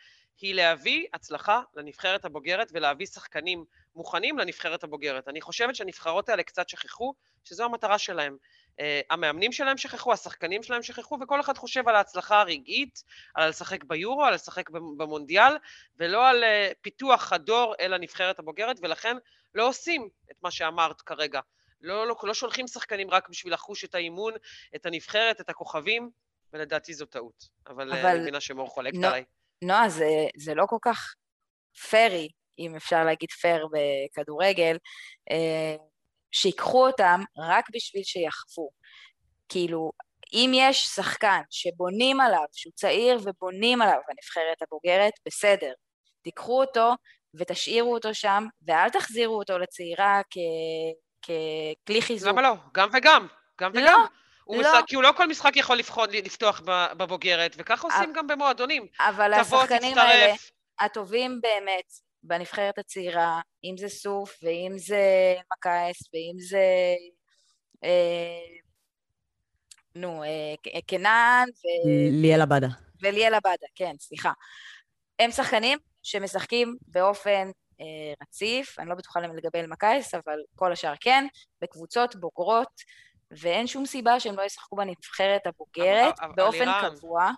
Speaker 4: היא להביא הצלחה לנבחרת הבוגרת ולהביא שחקנים מוכנים לנבחרת הבוגרת. אני חושבת שהנבחרות האלה קצת שכחו שזו המטרה שלהם. Uh, המאמנים שלהם שכחו, השחקנים שלהם שכחו, וכל אחד חושב על ההצלחה הרגעית, על לשחק ביורו, על לשחק במונדיאל, ולא על uh, פיתוח הדור אל הנבחרת הבוגרת, ולכן לא עושים את מה שאמרת כרגע. לא, לא, לא שולחים שחקנים רק בשביל לחוש את האימון, את הנבחרת, את הכוכבים, ולדעתי זו טעות. אבל, אה, אבל אני מבינה שמור חולקת עליי.
Speaker 2: נועה, זה, זה לא כל כך פרי, אם אפשר להגיד פייר בכדורגל, אה, שיקחו אותם רק בשביל שיחוו. כאילו, אם יש שחקן שבונים עליו, שהוא צעיר ובונים עליו בנבחרת הבוגרת, בסדר. תיקחו אותו ותשאירו אותו שם, ואל תחזירו אותו לצעירה כ... ככלי חיזוק.
Speaker 4: למה לא? גם וגם. גם
Speaker 2: לא,
Speaker 4: וגם.
Speaker 2: הוא
Speaker 4: לא. משחק, כי הוא לא כל משחק יכול לבחון, לפתוח בבוגרת, וככה עושים גם במועדונים.
Speaker 2: אבל השחקנים תצטרף. האלה, הטובים באמת, בנבחרת הצעירה, אם זה סוף, ואם זה מקייס, ואם זה... אה, נו, אה, קנן, ו...
Speaker 1: ליאל עבדה.
Speaker 2: וליאל עבדה, כן, סליחה. הם שחקנים שמשחקים באופן אה, רציף, אני לא בטוחה לגבי אלמקייס, אבל כל השאר כן, בקבוצות בוגרות. ואין שום סיבה שהם לא ישחקו בנבחרת הבוגרת אבל, באופן אבל קבוע.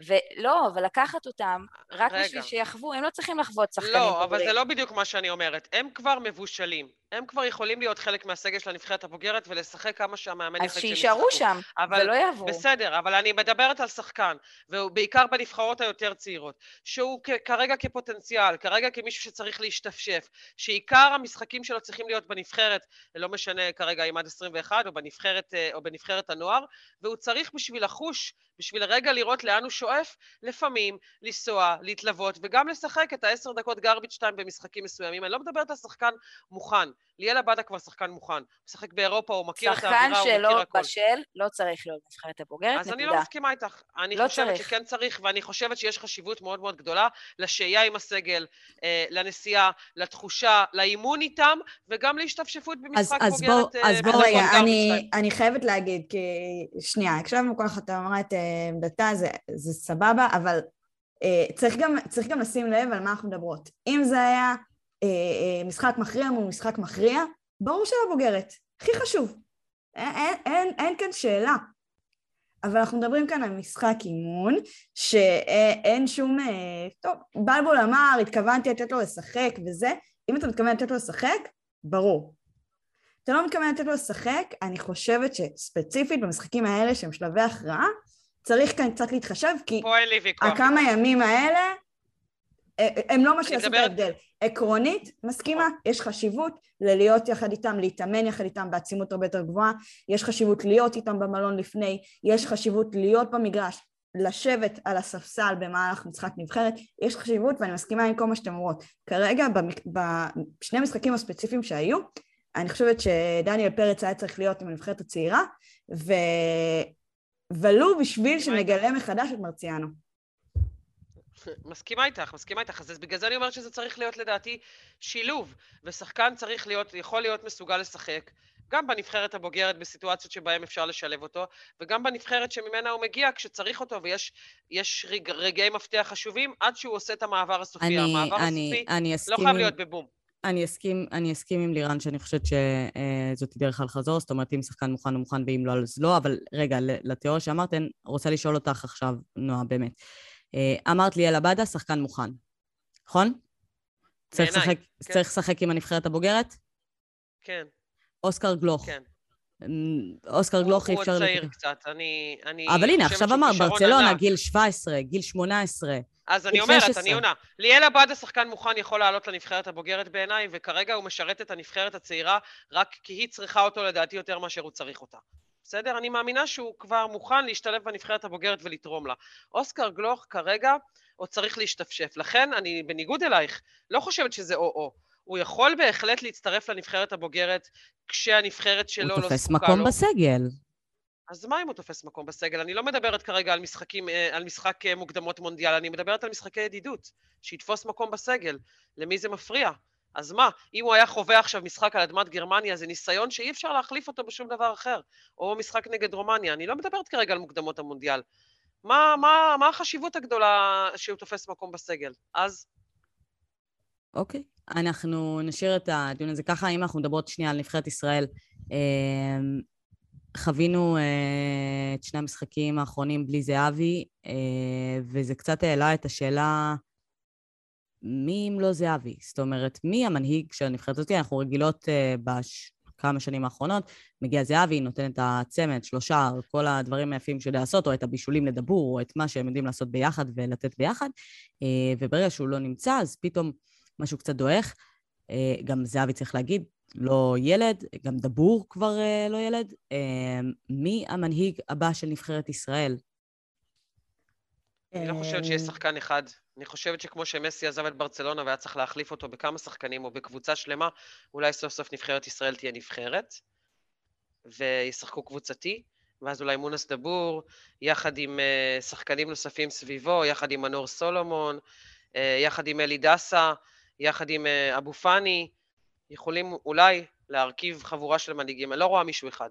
Speaker 2: ולא, אבל לקחת אותם רק רגע. בשביל שיחוו, הם לא צריכים לחוות שחקנים
Speaker 4: לא, בוגרים. לא, אבל זה לא בדיוק מה שאני אומרת. הם כבר מבושלים. הם כבר יכולים להיות חלק מהסגל של הנבחרת הבוגרת ולשחק כמה שהמאמן
Speaker 2: יחליט שהם ישחקו. אז שיישארו שם, אבל, ולא יעברו.
Speaker 4: בסדר, אבל אני מדברת על שחקן, ובעיקר בנבחרות היותר צעירות, שהוא כ- כרגע כפוטנציאל, כרגע כמישהו שצריך להשתפשף, שעיקר המשחקים שלו צריכים להיות בנבחרת, לא משנה כרגע אם עד 21 או בנבחרת, אה, או בנבחרת הנוער, והוא צריך בשביל לחוש, בשביל רגע לראות לאן הוא שואף, לפעמים לנסוע, להתלוות, וגם לשחק את העשר דקות garbage time במשחקים מסוימים. אני לא מדברת על שחקן מוכן. ליאל עבדה כבר שחקן מוכן. הוא משחק באירופה, הוא מכיר את האווירה, הוא מכיר
Speaker 2: הכול. שחקן שלא בשל, לא צריך להיות נבחרת הבוגרת,
Speaker 4: נקודה.
Speaker 2: אז
Speaker 4: אני לא מסכימה איתך. אני לא חושבת צריך. שכן צריך, ואני חושבת שיש חשיבות מאוד מאוד גדולה לשהייה עם הסגל, אה, לנסיעה, לתחושה, לאימון איתם, וגם להשתפשפות במשחק אז, בוגרת.
Speaker 3: אז בואו, אה, רגע, אני, אני חייבת להגיד, כי שנייה, הקשבנו כל אחת אמרה את אה, עמדתה, זה, זה סבבה, אבל אה, צריך גם, צריך גם לשים לב על מה אנחנו מדברות. אם זה היה משחק מכריע מול משחק מכריע, ברור שלא בוגרת, הכי חשוב. אין, אין, אין, אין כאן שאלה. אבל אנחנו מדברים כאן על משחק אימון, שאין שום... טוב, בלבול אמר, התכוונתי לתת לו לשחק וזה, אם אתה מתכוון לתת לו לשחק, ברור. אתה לא מתכוון לתת לו לשחק, אני חושבת שספציפית במשחקים האלה שהם שלבי הכרעה, צריך כאן קצת להתחשב, כי הכמה ימים האלה אה, הם לא מה שיעשו את ההבדל. עקרונית, מסכימה, יש חשיבות ללהיות יחד איתם, להתאמן יחד איתם בעצימות הרבה יותר גבוהה, יש חשיבות להיות איתם במלון לפני, יש חשיבות להיות במגרש, לשבת על הספסל במהלך משחק נבחרת, יש חשיבות ואני מסכימה עם כל מה שאתם אומרות. כרגע, בשני המשחקים הספציפיים שהיו, אני חושבת שדניאל פרץ היה צריך להיות עם הנבחרת הצעירה, ו... ולו בשביל שנגלה מחדש את מרציאנו.
Speaker 4: מסכימה איתך, מסכימה איתך. אז בגלל זה אני אומרת שזה צריך להיות לדעתי שילוב, ושחקן צריך להיות, יכול להיות מסוגל לשחק, גם בנבחרת הבוגרת בסיטואציות שבהן אפשר לשלב אותו, וגם בנבחרת שממנה הוא מגיע כשצריך אותו, ויש רגע, רגעי מפתח חשובים עד שהוא עושה את המעבר הסופי. אני, המעבר אני, הסופי אני לא חייב להיות בבום.
Speaker 1: אני אסכים, אני אסכים עם לירן שאני חושבת שזאת דרך על חזור, זאת אומרת אם שחקן מוכן הוא מוכן ואם לא אז לא, אבל רגע, לתיאוריה שאמרתם, רוצה לשאול אותך עכשיו, נועה, באמת. אה, אמרת לי על עבדה, שחקן מוכן, נכון? צריך לשחק, כן. צריך לשחק עם הנבחרת הבוגרת?
Speaker 4: כן.
Speaker 1: אוסקר גלוך.
Speaker 4: כן.
Speaker 1: אוסקר גלוך אי אפשר...
Speaker 4: הוא עוד צעיר קצת, אני... אני
Speaker 1: אבל הנה, עכשיו אמר, ברצלונה, גיל 17, גיל 18.
Speaker 4: אז אני אומרת, אני עונה. ליאל עבד השחקן מוכן יכול לעלות לנבחרת הבוגרת בעיניי, וכרגע הוא משרת את הנבחרת הצעירה רק כי היא צריכה אותו לדעתי יותר מאשר הוא צריך אותה. בסדר? אני מאמינה שהוא כבר מוכן להשתלב בנבחרת הבוגרת ולתרום לה. אוסקר גלוך כרגע עוד צריך להשתפשף. לכן, אני בניגוד אלייך, לא חושבת שזה או-או. הוא יכול בהחלט להצטרף לנבחרת הבוגרת כשהנבחרת שלו לא זקוקה לו.
Speaker 1: הוא תופס מקום בסגל.
Speaker 4: אז מה אם הוא תופס מקום בסגל? אני לא מדברת כרגע על משחקים, אה, על משחק אה, מוקדמות מונדיאל, אני מדברת על משחקי ידידות. שיתפוס מקום בסגל. למי זה מפריע? אז מה, אם הוא היה חווה עכשיו משחק על אדמת גרמניה, זה ניסיון שאי אפשר להחליף אותו בשום דבר אחר. או משחק נגד רומניה. אני לא מדברת כרגע על מוקדמות המונדיאל. מה, מה, מה החשיבות הגדולה שהוא תופס מקום בסגל? אז...
Speaker 1: אוקיי. Okay. אנחנו נשאיר את הדיון הזה ככה. אם אנחנו מדברות שנייה על נבחרת ישראל, אמ, חווינו uh, את שני המשחקים האחרונים בלי זהבי, uh, וזה קצת העלה את השאלה מי אם לא זהבי? זאת אומרת, מי המנהיג של הנבחרת הזאת? אנחנו רגילות uh, בכמה שנים האחרונות, מגיע זהבי, נותן את הצמד, שלושה, כל הדברים היפים שהוא יודע לעשות, או את הבישולים לדבור, או את מה שהם יודעים לעשות ביחד ולתת ביחד, uh, וברגע שהוא לא נמצא, אז פתאום משהו קצת דועך. Uh, גם זהבי צריך להגיד, לא ילד, גם דבור כבר uh, לא ילד. Uh, מי המנהיג הבא של נבחרת ישראל?
Speaker 4: אני לא חושבת שיש שחקן אחד. אני חושבת שכמו שמסי עזב את ברצלונה והיה צריך להחליף אותו בכמה שחקנים או בקבוצה שלמה, אולי סוף סוף נבחרת ישראל תהיה נבחרת, וישחקו קבוצתי, ואז אולי מונס דבור, יחד עם uh, שחקנים נוספים סביבו, יחד עם מנור סולומון, uh, יחד עם אלי דסה, יחד עם אבו פאני, יכולים אולי להרכיב חבורה של מנהיגים. אני לא רואה מישהו אחד.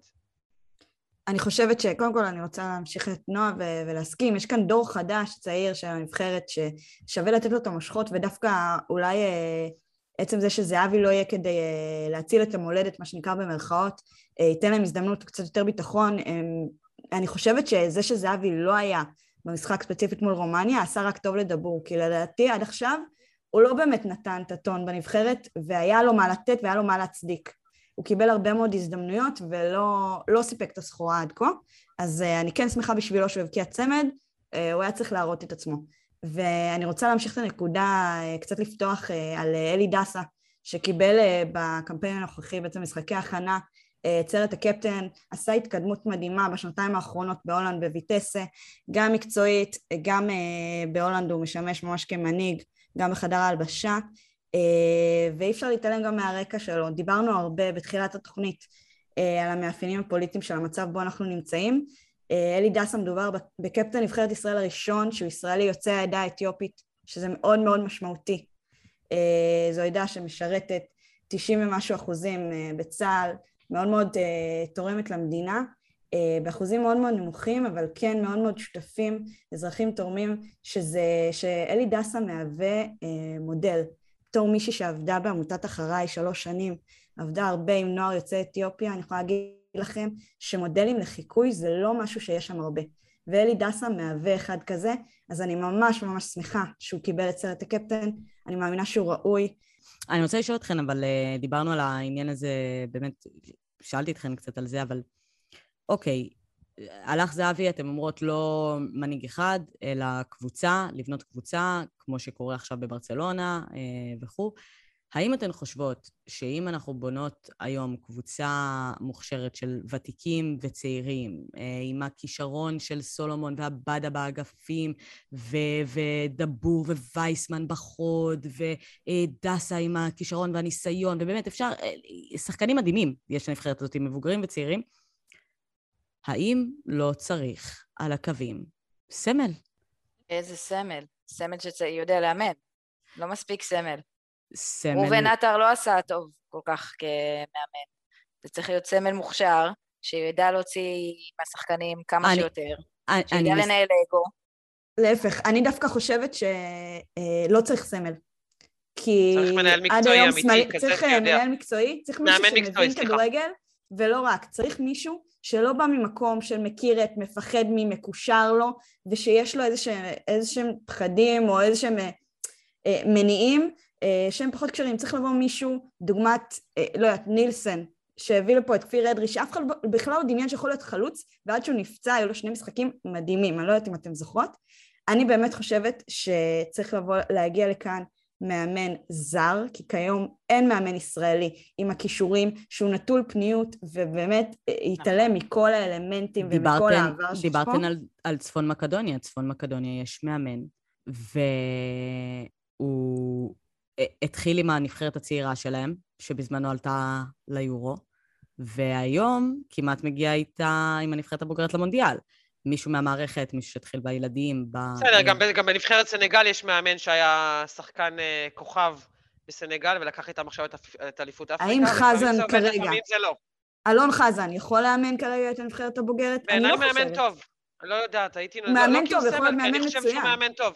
Speaker 3: אני חושבת שקודם כל אני רוצה להמשיך את נועה ו- ולהסכים, יש כאן דור חדש, צעיר של הנבחרת ששווה לתת לו את המושכות ודווקא אולי אה, עצם זה שזהבי לא יהיה כדי אה, להציל את המולדת, מה שנקרא במרכאות, אה, ייתן להם הזדמנות קצת יותר ביטחון. אה, אני חושבת שזה שזהבי לא היה במשחק ספציפית מול רומניה, עשה רק טוב לדבור, כי לדעתי עד עכשיו הוא לא באמת נתן את הטון בנבחרת, והיה לו מה לתת והיה לו מה להצדיק. הוא קיבל הרבה מאוד הזדמנויות ולא לא סיפק את הסחורה עד כה, אז uh, אני כן שמחה בשבילו שהוא הבקיע צמד, uh, הוא היה צריך להראות את עצמו. ואני רוצה להמשיך את הנקודה, אה, קצת לפתוח על אלי דסה, שקיבל בקמפיין הנוכחי, בעצם משחקי הכנה, את סרט הקפטן, עשה התקדמות מדהימה בשנתיים האחרונות בהולנד בויטסה, גם מקצועית, גם בהולנד הוא משמש ממש כמנהיג, גם בחדר ההלבשה, אה, ואי אפשר להתעלם גם מהרקע שלו. דיברנו הרבה בתחילת התוכנית אה, על המאפיינים הפוליטיים של המצב בו אנחנו נמצאים. אה, אלי דסה מדובר בקפטן נבחרת ישראל הראשון שהוא ישראלי יוצא העדה האתיופית, שזה מאוד מאוד משמעותי. זו עדה שמשרתת 90 ומשהו אחוזים בצה"ל, מאוד מאוד תורמת למדינה, באחוזים מאוד מאוד נמוכים, אבל כן מאוד מאוד שותפים, אזרחים תורמים, שזה, שאלי דסה מהווה מודל. בתור מישהי שעבדה בעמותת אחריי שלוש שנים, עבדה הרבה עם נוער יוצא אתיופיה, אני יכולה להגיד לכם שמודלים לחיקוי זה לא משהו שיש שם הרבה. ואלי דסה מהווה אחד כזה, אז אני ממש ממש שמחה שהוא קיבל את סרט הקפטן, אני מאמינה שהוא ראוי.
Speaker 1: אני רוצה לשאול אתכם, אבל uh, דיברנו על העניין הזה, באמת, שאלתי אתכם קצת על זה, אבל אוקיי, הלך זהבי, אתם אומרות לא מנהיג אחד, אלא קבוצה, לבנות קבוצה, כמו שקורה עכשיו בברצלונה אה, וכו'. האם אתן חושבות שאם אנחנו בונות היום קבוצה מוכשרת של ותיקים וצעירים, אה, עם הכישרון של סולומון ועבדה באגפים, ו- ודבור ווייסמן בחוד, ודסה עם הכישרון והניסיון, ובאמת אפשר, אה, שחקנים מדהימים יש לנבחרת הזאת, מבוגרים וצעירים, האם לא צריך על הקווים סמל?
Speaker 2: איזה סמל? סמל שיודע לאמן. לא מספיק סמל.
Speaker 1: סמל...
Speaker 2: ראובן עטר לא עשה טוב כל כך כמאמן. זה צריך להיות סמל מוכשר, שידע להוציא מהשחקנים כמה אני, שיותר, אני, שידע אני לנהל. אגו.
Speaker 3: להפך, אני דווקא חושבת שלא אה, צריך סמל.
Speaker 4: כי צריך מנהל מקצועי אמיתי. כזה
Speaker 3: צריך מנהל מקצועי, צריך מישהו שמבין כדורגל, ולא רק, צריך מישהו שלא בא ממקום של מכיר את, מפחד ממקושר לו, ושיש לו איזה שהם פחדים או איזה שהם אה, אה, מניעים אה, שהם פחות קשרים. צריך לבוא מישהו, דוגמת, אה, לא יודעת, נילסן, שהביא לפה את כפיר אדרי, שאף אחד בכלל לא דמיין שיכול להיות חלוץ, ועד שהוא נפצע היו לו שני משחקים מדהימים, אני לא יודעת אם אתם זוכרות. אני באמת חושבת שצריך לבוא, להגיע לכאן מאמן זר, כי כיום אין מאמן ישראלי עם הכישורים שהוא נטול פניות ובאמת יתעלם מכל האלמנטים
Speaker 1: דיברתן,
Speaker 3: ומכל העבר פה.
Speaker 1: דיברתן על, על צפון מקדוניה, צפון מקדוניה יש מאמן, והוא התחיל עם הנבחרת הצעירה שלהם, שבזמנו עלתה ליורו, והיום כמעט מגיע איתה עם הנבחרת הבוגרת למונדיאל. מישהו מהמערכת, מישהו שהתחיל בילדים, ב...
Speaker 4: בסדר, גם, גם בנבחרת סנגל יש מאמן שהיה שחקן uh, כוכב בסנגל, ולקח איתם עכשיו את אליפות אפריקה.
Speaker 3: האם חזן כרגע...
Speaker 4: לא.
Speaker 3: אלון חזן יכול לאמן כרגע את הנבחרת הבוגרת? אני לא
Speaker 4: חושבת. מאמן טוב. לא יודעת, הייתי... מאמן
Speaker 3: לא, טוב, יכול להיות מאמן מצוין.
Speaker 4: אני חושב שהוא מאמן טוב.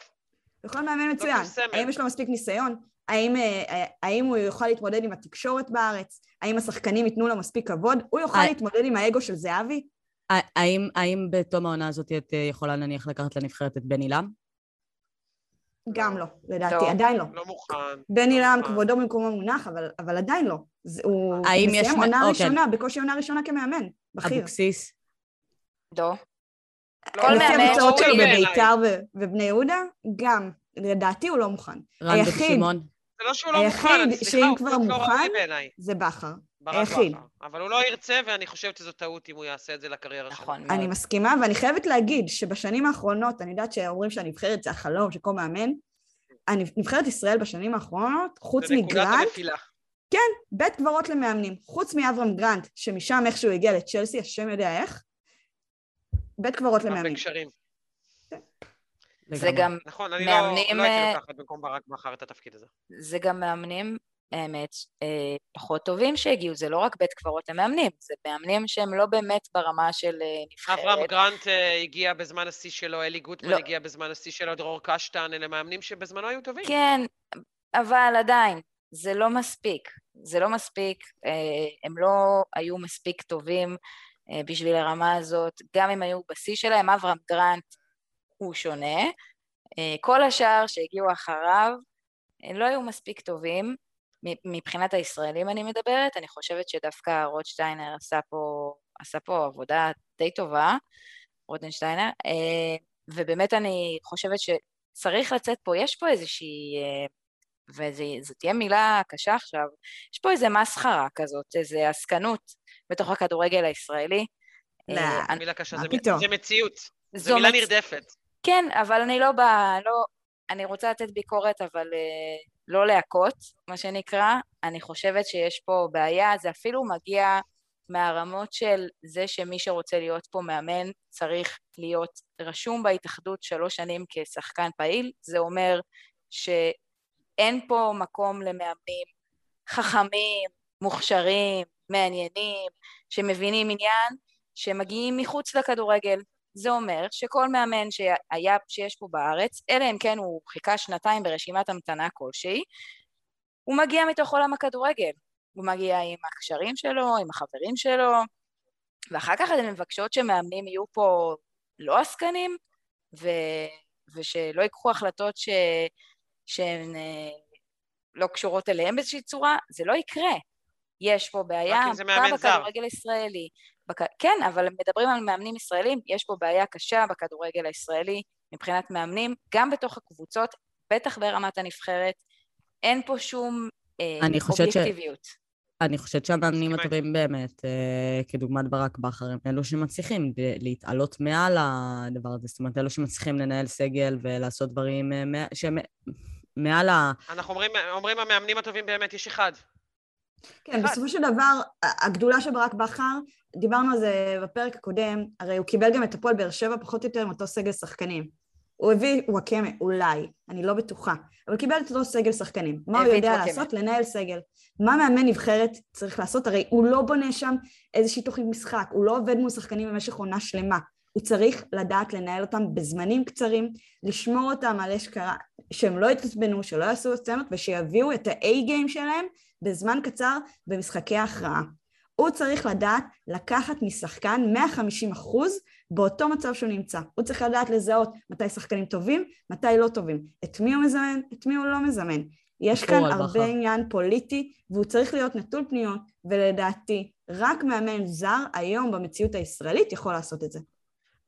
Speaker 3: יכול להיות מאמן מצוין. האם יש לו מספיק ניסיון? האם, אה, האם הוא יוכל להתמודד עם התקשורת בארץ? האם השחקנים ייתנו לו מספיק כבוד? הוא יוכל להתמודד עם האגו של זהבי?
Speaker 1: האם, האם בתום העונה הזאת את אה, יכולה נניח לקחת לנבחרת את בן עילם?
Speaker 3: גם לא, לדעתי, טוב, עדיין לא.
Speaker 4: לא מוכן.
Speaker 3: בן עילם כבודו במקומו מונח, אבל, אבל עדיין לא. זה, הוא מסיים עונה אוקיי. ראשונה, בקושי עונה ראשונה כמאמן, בכיר.
Speaker 1: אבוקסיס?
Speaker 2: לא.
Speaker 3: כל מאמן... לפי המקצועות שלו בביתר ובני יהודה, גם, לדעתי הוא לא מוכן.
Speaker 1: רן בן שמעון?
Speaker 4: זה לא שהוא לא מוכן,
Speaker 3: היחיד שאם כבר מוכן, זה בכר. היחיד.
Speaker 4: אבל הוא לא ירצה, ואני חושבת שזו טעות אם הוא יעשה את זה לקריירה שלו.
Speaker 3: נכון. אני מסכימה, ואני חייבת להגיד שבשנים האחרונות, אני יודעת שאומרים שהנבחרת זה החלום של כל מאמן, נבחרת ישראל בשנים האחרונות, חוץ מגרנט... זה נקודת הנפילה. כן, בית קברות למאמנים. חוץ מאברהם גרנט, שמשם איכשהו הגיע לצ'לסי, השם יודע איך, בית קברות למאמנים.
Speaker 2: זה גם
Speaker 4: נכון, אני מאמנים... לא, לא הייתי לוקחת במקום ברק בכר את התפקיד הזה.
Speaker 2: זה גם מאמנים אה, פחות טובים שהגיעו, זה לא רק בית קברות למאמנים, זה מאמנים שהם לא באמת ברמה של אה, נבחרת.
Speaker 4: אברהם גרנט אה, הגיע בזמן השיא שלו, אלי גוטמן לא. הגיע בזמן השיא שלו, דרור קשטן, אלה מאמנים שבזמנו היו טובים.
Speaker 2: כן, אבל עדיין, זה לא מספיק. זה לא מספיק, הם לא היו מספיק טובים בשביל הרמה הזאת, גם אם היו בשיא שלהם, אברהם גרנט הוא שונה. כל השאר שהגיעו אחריו, לא היו מספיק טובים, מבחינת הישראלים אני מדברת, אני חושבת שדווקא רוטשטיינר עשה פה, עשה פה עבודה די טובה, רוטנשטיינר, אה, ובאמת אני חושבת שצריך לצאת פה, יש פה איזושהי, אה, וזו תהיה מילה קשה עכשיו, יש פה איזה מסחרה כזאת, איזה עסקנות בתוך הכדורגל הישראלי.
Speaker 4: לא, אני, מילה קשה, זה, זה מציאות, זו מילה מצ... נרדפת.
Speaker 2: כן, אבל אני לא באה, לא, אני רוצה לתת ביקורת, אבל uh, לא להכות, מה שנקרא. אני חושבת שיש פה בעיה, זה אפילו מגיע מהרמות של זה שמי שרוצה להיות פה מאמן צריך להיות רשום בהתאחדות שלוש שנים כשחקן פעיל. זה אומר שאין פה מקום למאמנים חכמים, מוכשרים, מעניינים, שמבינים עניין, שמגיעים מחוץ לכדורגל. זה אומר שכל מאמן שהיה, שיש פה בארץ, אלא אם כן הוא חיכה שנתיים ברשימת המתנה כלשהי, הוא מגיע מתוך עולם הכדורגל. הוא מגיע עם הקשרים שלו, עם החברים שלו, ואחר כך אתן מבקשות שמאמנים יהיו פה לא עסקנים, ו... ושלא ייקחו החלטות ש... שהן אה, לא קשורות אליהם באיזושהי צורה, זה לא יקרה. יש פה בעיה עמוקה בכדורגל הישראלי. בק... כן, אבל מדברים על מאמנים ישראלים, יש פה בעיה קשה בכדורגל הישראלי מבחינת מאמנים, גם בתוך הקבוצות, בטח ברמת הנבחרת, אין פה שום אה, אובייקטיביות. ש...
Speaker 1: אני חושבת שהמאמנים הטובים באמת, אה, כדוגמת ברק בכר, הם אלו שמצליחים להתעלות מעל הדבר הזה, זאת אומרת, אלו שמצליחים לנהל סגל ולעשות דברים אה, שהם מעל ה...
Speaker 4: אנחנו אומרים, אומרים המאמנים הטובים באמת, יש אחד.
Speaker 3: כן, בסופו של דבר, הגדולה של ברק בכר, דיברנו על זה בפרק הקודם, הרי הוא קיבל גם את הפועל באר שבע פחות או יותר עם אותו סגל שחקנים. הוא הביא וואקמה, אולי, אני לא בטוחה, אבל קיבל את אותו סגל שחקנים. מה הוא יודע לעשות? לנהל סגל. מה מאמן נבחרת צריך לעשות? הרי הוא לא בונה שם איזושהי תוכנית משחק, הוא לא עובד מול שחקנים במשך עונה שלמה. הוא צריך לדעת לנהל אותם בזמנים קצרים, לשמור אותם על אשכרה, שהם לא יתעצבנו, שלא יעשו סצנות ושיביאו את ה-A-game שלהם בזמן קצר במשחקי ההכרעה. הוא צריך לדעת לקחת משחקן 150 אחוז באותו מצב שהוא נמצא. הוא צריך לדעת לזהות מתי שחקנים טובים, מתי לא טובים. את מי הוא מזמן, את מי הוא לא מזמן. יש כאן הרבה בחר. עניין פוליטי, והוא צריך להיות נטול פניות, ולדעתי, רק מאמן זר היום במציאות הישראלית יכול לעשות את זה.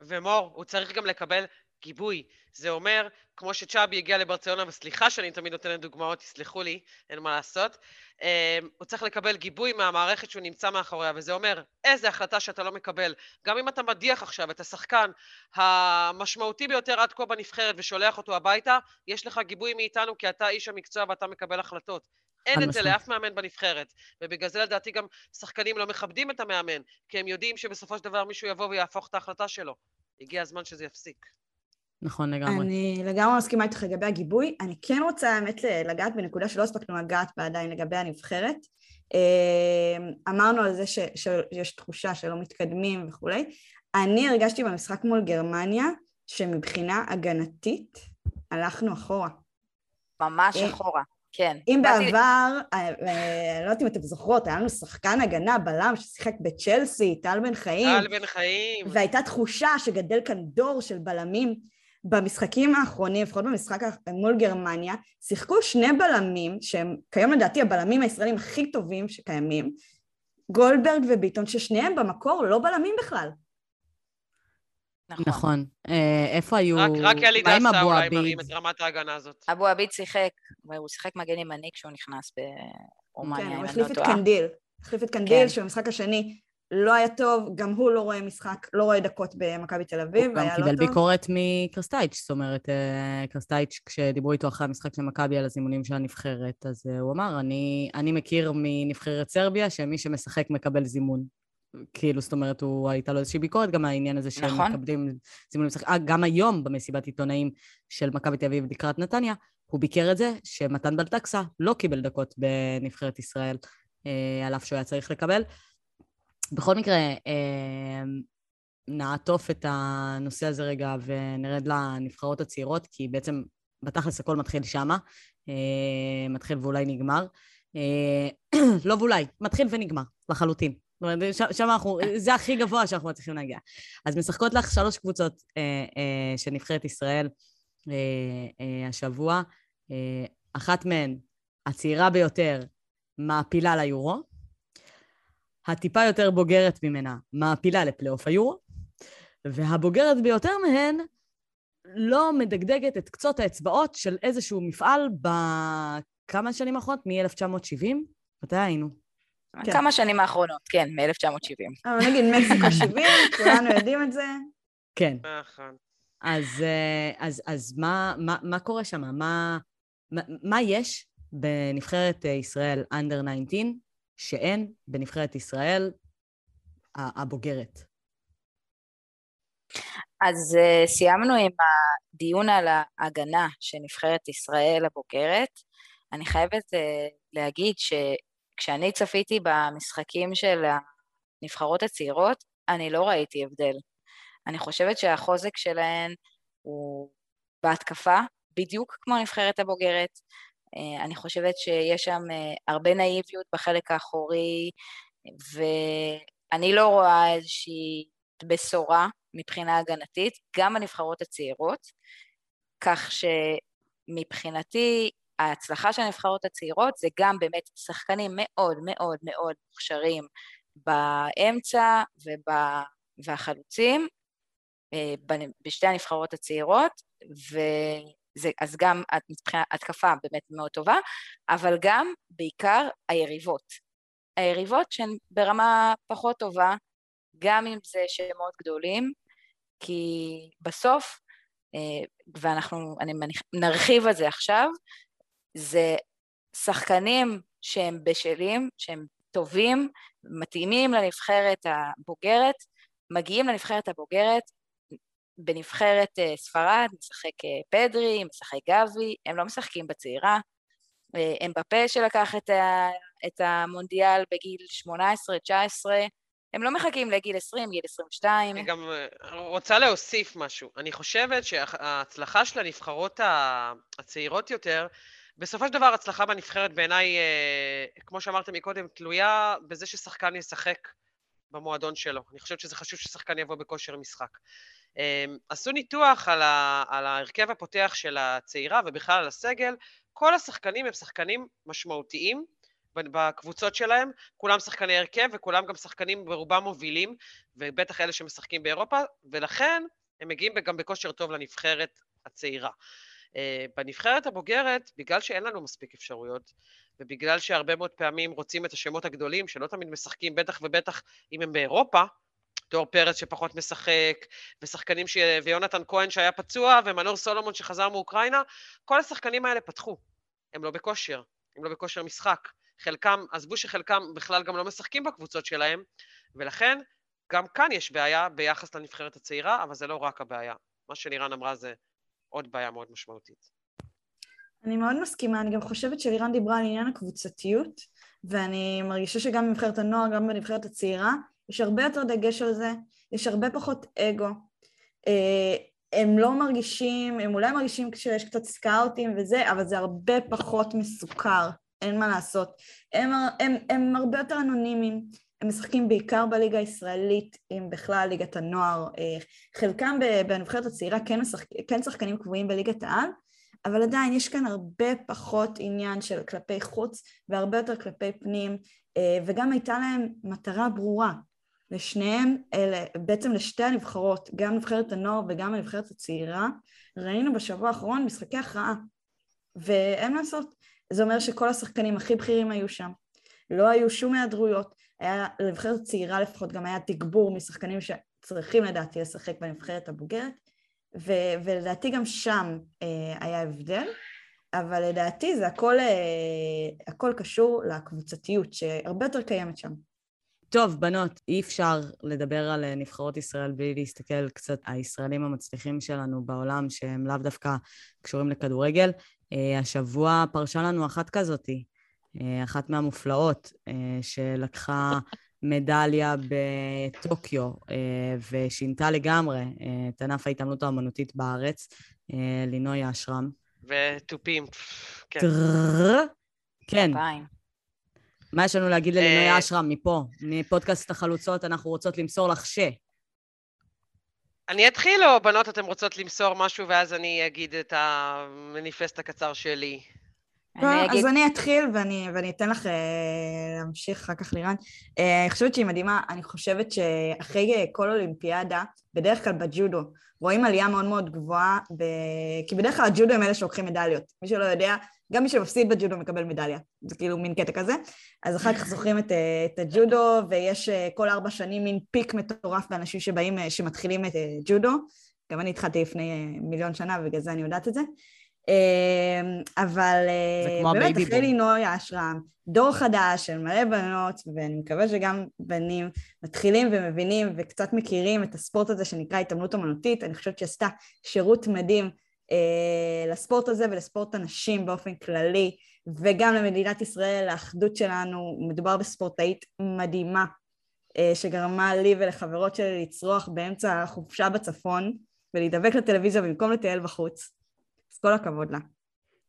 Speaker 4: ומור, הוא צריך גם לקבל גיבוי. זה אומר, כמו שצ'אבי הגיע לברצלונה, וסליחה שאני תמיד נותנת דוגמאות, תסלחו לי, אין מה לעשות, אמ, הוא צריך לקבל גיבוי מהמערכת שהוא נמצא מאחוריה, וזה אומר, איזה החלטה שאתה לא מקבל. גם אם אתה מדיח עכשיו את השחקן המשמעותי ביותר עד כה בנבחרת ושולח אותו הביתה, יש לך גיבוי מאיתנו כי אתה איש המקצוע ואתה מקבל החלטות. אין את זה לאף מאמן בנבחרת, ובגלל זה לדעתי גם שחקנים לא מכבדים את המאמן, כי הם יודעים שבסופו של דבר מישהו יבוא ויהפוך את ההחלטה שלו. הגיע הזמן שזה יפסיק.
Speaker 1: נכון לגמרי.
Speaker 3: אני לגמרי מסכימה איתך לגבי הגיבוי. אני כן רוצה האמת לגעת בנקודה שלא הספקנו לגעת בה עדיין לגבי הנבחרת. אמ, אמרנו על זה ש, שיש תחושה שלא מתקדמים וכולי. אני הרגשתי במשחק מול גרמניה שמבחינה הגנתית הלכנו אחורה.
Speaker 2: ממש אה, אחורה. כן.
Speaker 3: אם בעבר, אה, אה, לא יודעת אם אתם זוכרות, היה לנו שחקן הגנה, בלם, ששיחק בצ'לסי, טל בן חיים.
Speaker 4: טל בן חיים.
Speaker 3: והייתה תחושה שגדל כאן דור של בלמים. במשחקים האחרונים, לפחות במשחק מול גרמניה, שיחקו שני בלמים, שהם כיום לדעתי הבלמים הישראלים הכי טובים שקיימים, גולדברג וביטון, ששניהם במקור לא בלמים בכלל.
Speaker 1: נכון. נכון. אה, איפה היו...
Speaker 4: רק, רק יליד דסה אולי מרים את רמת ההגנה הזאת.
Speaker 2: אבו עביד שיחק, הוא שיחק מגן ימני כשהוא נכנס
Speaker 3: ברומניה, כן, הוא החליף את קנדיל. החליף את קנדיל, כן. שבמשחק השני לא היה טוב, גם הוא לא רואה משחק, לא רואה דקות במכבי תל אביב,
Speaker 1: והיה לא טוב. הוא גם קיבל ביקורת מקרסטייץ', זאת אומרת, אה, קרסטייץ', כשדיברו איתו אחרי המשחק של מכבי על הזימונים של הנבחרת, אז אה, הוא אמר, אני, אני מכיר מנבחרת סרביה שמי שמשחק מקבל זימון. כאילו, זאת אומרת, הוא, הייתה לו איזושהי ביקורת גם מהעניין הזה שהם נכון. מקבלים זימונים משחק. אה, גם היום במסיבת עיתונאים של מכבי תל אביב לקראת נתניה, הוא ביקר את זה שמתן בלטקסה לא קיבל דקות בנבחרת ישראל, על אף שהוא היה צריך לקבל. בכל מקרה, אה, נעטוף את הנושא הזה רגע ונרד לנבחרות הצעירות, כי בעצם בתכלס הכל מתחיל שמה, אה, מתחיל ואולי נגמר. אה, לא ואולי, מתחיל ונגמר, לחלוטין. זאת אומרת, שם אנחנו, זה הכי גבוה שאנחנו מצליחים להגיע. אז משחקות לך שלוש קבוצות של נבחרת ישראל השבוע. אחת מהן, הצעירה ביותר, מעפילה ליורו. הטיפה יותר בוגרת ממנה מעפילה לפלייאוף היורו, והבוגרת ביותר מהן לא מדגדגת את קצות האצבעות של איזשהו מפעל בכמה שנים האחרונות? מ-1970? מתי היינו?
Speaker 2: כן. כמה שנים האחרונות, כן, מ-1970.
Speaker 3: אבל נגיד מקסיקו 70, כולנו יודעים את זה.
Speaker 1: כן. נכון. אז, אה, אז, אז מה, מה, מה קורה שם? מה, מה, מה יש בנבחרת אה, ישראל אנדר 19 שאין בנבחרת ישראל הבוגרת.
Speaker 2: אז uh, סיימנו עם הדיון על ההגנה של נבחרת ישראל הבוגרת. אני חייבת uh, להגיד שכשאני צפיתי במשחקים של הנבחרות הצעירות, אני לא ראיתי הבדל. אני חושבת שהחוזק שלהן הוא בהתקפה, בדיוק כמו הנבחרת הבוגרת. אה, אני חושבת שיש שם אה, הרבה נאיביות בחלק האחורי, ואני לא רואה איזושהי בשורה מבחינה הגנתית, גם הנבחרות הצעירות, כך שמבחינתי ההצלחה של הנבחרות הצעירות זה גם באמת שחקנים מאוד מאוד מאוד מוכשרים באמצע ובא, והחלוצים אה, בשתי הנבחרות הצעירות, ו... זה, אז גם התקפה באמת מאוד טובה, אבל גם בעיקר היריבות. היריבות שהן ברמה פחות טובה, גם אם זה שמות גדולים, כי בסוף, אה, ואנחנו, אני מניח, נרחיב על זה עכשיו, זה שחקנים שהם בשלים, שהם טובים, מתאימים לנבחרת הבוגרת, מגיעים לנבחרת הבוגרת בנבחרת אה, ספרד משחק אה, פדרי, משחק גבי, הם לא משחקים בצעירה. אה, הם בפה שלקח את, ה, את המונדיאל בגיל 18-19, הם לא מחכים לגיל 20, גיל 22.
Speaker 4: אני גם רוצה להוסיף משהו. אני חושבת שההצלחה של הנבחרות הצעירות יותר, בסופו של דבר הצלחה בנבחרת בעיניי, כמו שאמרתם מקודם, תלויה בזה ששחקן ישחק במועדון שלו. אני חושבת שזה חשוב ששחקן יבוא בכושר משחק. אמ, עשו ניתוח על, ה, על ההרכב הפותח של הצעירה ובכלל על הסגל, כל השחקנים הם שחקנים משמעותיים בקבוצות שלהם, כולם שחקני הרכב וכולם גם שחקנים ברובם מובילים, ובטח אלה שמשחקים באירופה, ולכן הם מגיעים גם בכושר טוב לנבחרת הצעירה. אה, בנבחרת הבוגרת, בגלל שאין לנו מספיק אפשרויות, ובגלל שהרבה מאוד פעמים רוצים את השמות הגדולים, שלא תמיד משחקים, בטח ובטח אם הם באירופה, דור פרץ שפחות משחק, ושחקנים ש... ויונתן כהן שהיה פצוע, ומנור סולומון שחזר מאוקראינה, כל השחקנים האלה פתחו. הם לא בכושר, הם לא בכושר משחק. חלקם, עזבו שחלקם בכלל גם לא משחקים בקבוצות שלהם, ולכן גם כאן יש בעיה ביחס לנבחרת הצעירה, אבל זה לא רק הבעיה. מה שלירן אמרה זה עוד בעיה מאוד משמעותית.
Speaker 3: אני מאוד מסכימה, אני גם חושבת שלירן דיברה על עניין הקבוצתיות, ואני מרגישה שגם בנבחרת הנוער, גם בנבחרת הצעירה, יש הרבה יותר דגש על זה, יש הרבה פחות אגו. אה, הם לא מרגישים, הם אולי מרגישים כשיש קצת סקאוטים וזה, אבל זה הרבה פחות מסוכר, אין מה לעשות. הם, הם, הם הרבה יותר אנונימיים, הם משחקים בעיקר בליגה הישראלית, אם בכלל ליגת הנוער. אה, חלקם בנבחרת הצעירה כן, משחק, כן שחקנים קבועים בליגת העל, אבל עדיין יש כאן הרבה פחות עניין של כלפי חוץ והרבה יותר כלפי פנים, אה, וגם הייתה להם מטרה ברורה. לשניהם, אלה, בעצם לשתי הנבחרות, גם נבחרת הנוער וגם הנבחרת הצעירה, ראינו בשבוע האחרון משחקי הכרעה. ואין מה לעשות, זה אומר שכל השחקנים הכי בכירים היו שם. לא היו שום היעדרויות, היה לנבחרת צעירה לפחות גם היה תגבור משחקנים שצריכים לדעתי לשחק בנבחרת הבוגרת, ו- ולדעתי גם שם אה, היה הבדל, אבל לדעתי זה הכל, אה, הכל קשור לקבוצתיות שהרבה יותר קיימת שם.
Speaker 1: טוב, בנות, אי אפשר לדבר על אה, נבחרות ישראל בלי להסתכל קצת על הישראלים המצליחים שלנו בעולם, שהם לאו דווקא קשורים לכדורגל. אה, השבוע פרשה לנו אחת כזאתי, אה, אחת מהמופלאות, שלקחה מדליה בטוקיו ושינתה לגמרי את ענף ההתעמלות האמנותית בארץ, לינוי אשרם.
Speaker 4: ותופים,
Speaker 1: כן. כן. מה יש לנו להגיד ללינוי אה, אשרם מפה, מפודקאסט החלוצות, אנחנו רוצות למסור לך ש...
Speaker 4: אני אתחיל, או בנות, אתן רוצות למסור משהו, ואז אני אגיד את המניפסט הקצר שלי.
Speaker 3: אז אני אתחיל ואני, ואני אתן לך uh, להמשיך אחר כך לירן. Uh, אני חושבת שהיא מדהימה, אני חושבת שאחרי כל אולימפיאדה, בדרך כלל בג'ודו, רואים עלייה מאוד מאוד גבוהה, ב... כי בדרך כלל הג'ודו הם אלה שלוקחים מדליות. מי שלא יודע, גם מי שמפסיד בג'ודו מקבל מדליה, זה כאילו מין קטע כזה. אז אחר כך זוכרים את, אה, את הג'ודו, ויש אה, כל ארבע שנים מין פיק מטורף באנשים שבאים, אה, שמתחילים את ג'ודו. גם אני התחלתי לפני מיליון שנה, ובגלל זה אני יודעת את זה. אבל באמת, אחרי לינוי האשרם, דור חדש של מלא בנות, ואני מקווה שגם בנים מתחילים ומבינים וקצת מכירים את הספורט הזה שנקרא התעמלות אמנותית. אני חושבת שעשתה שירות מדהים אה, לספורט הזה ולספורט הנשים באופן כללי, וגם למדינת ישראל, לאחדות שלנו. מדובר בספורטאית מדהימה, אה, שגרמה לי ולחברות שלי לצרוח באמצע החופשה בצפון, ולהידבק לטלוויזיה במקום לטייל בחוץ. אז כל הכבוד לה.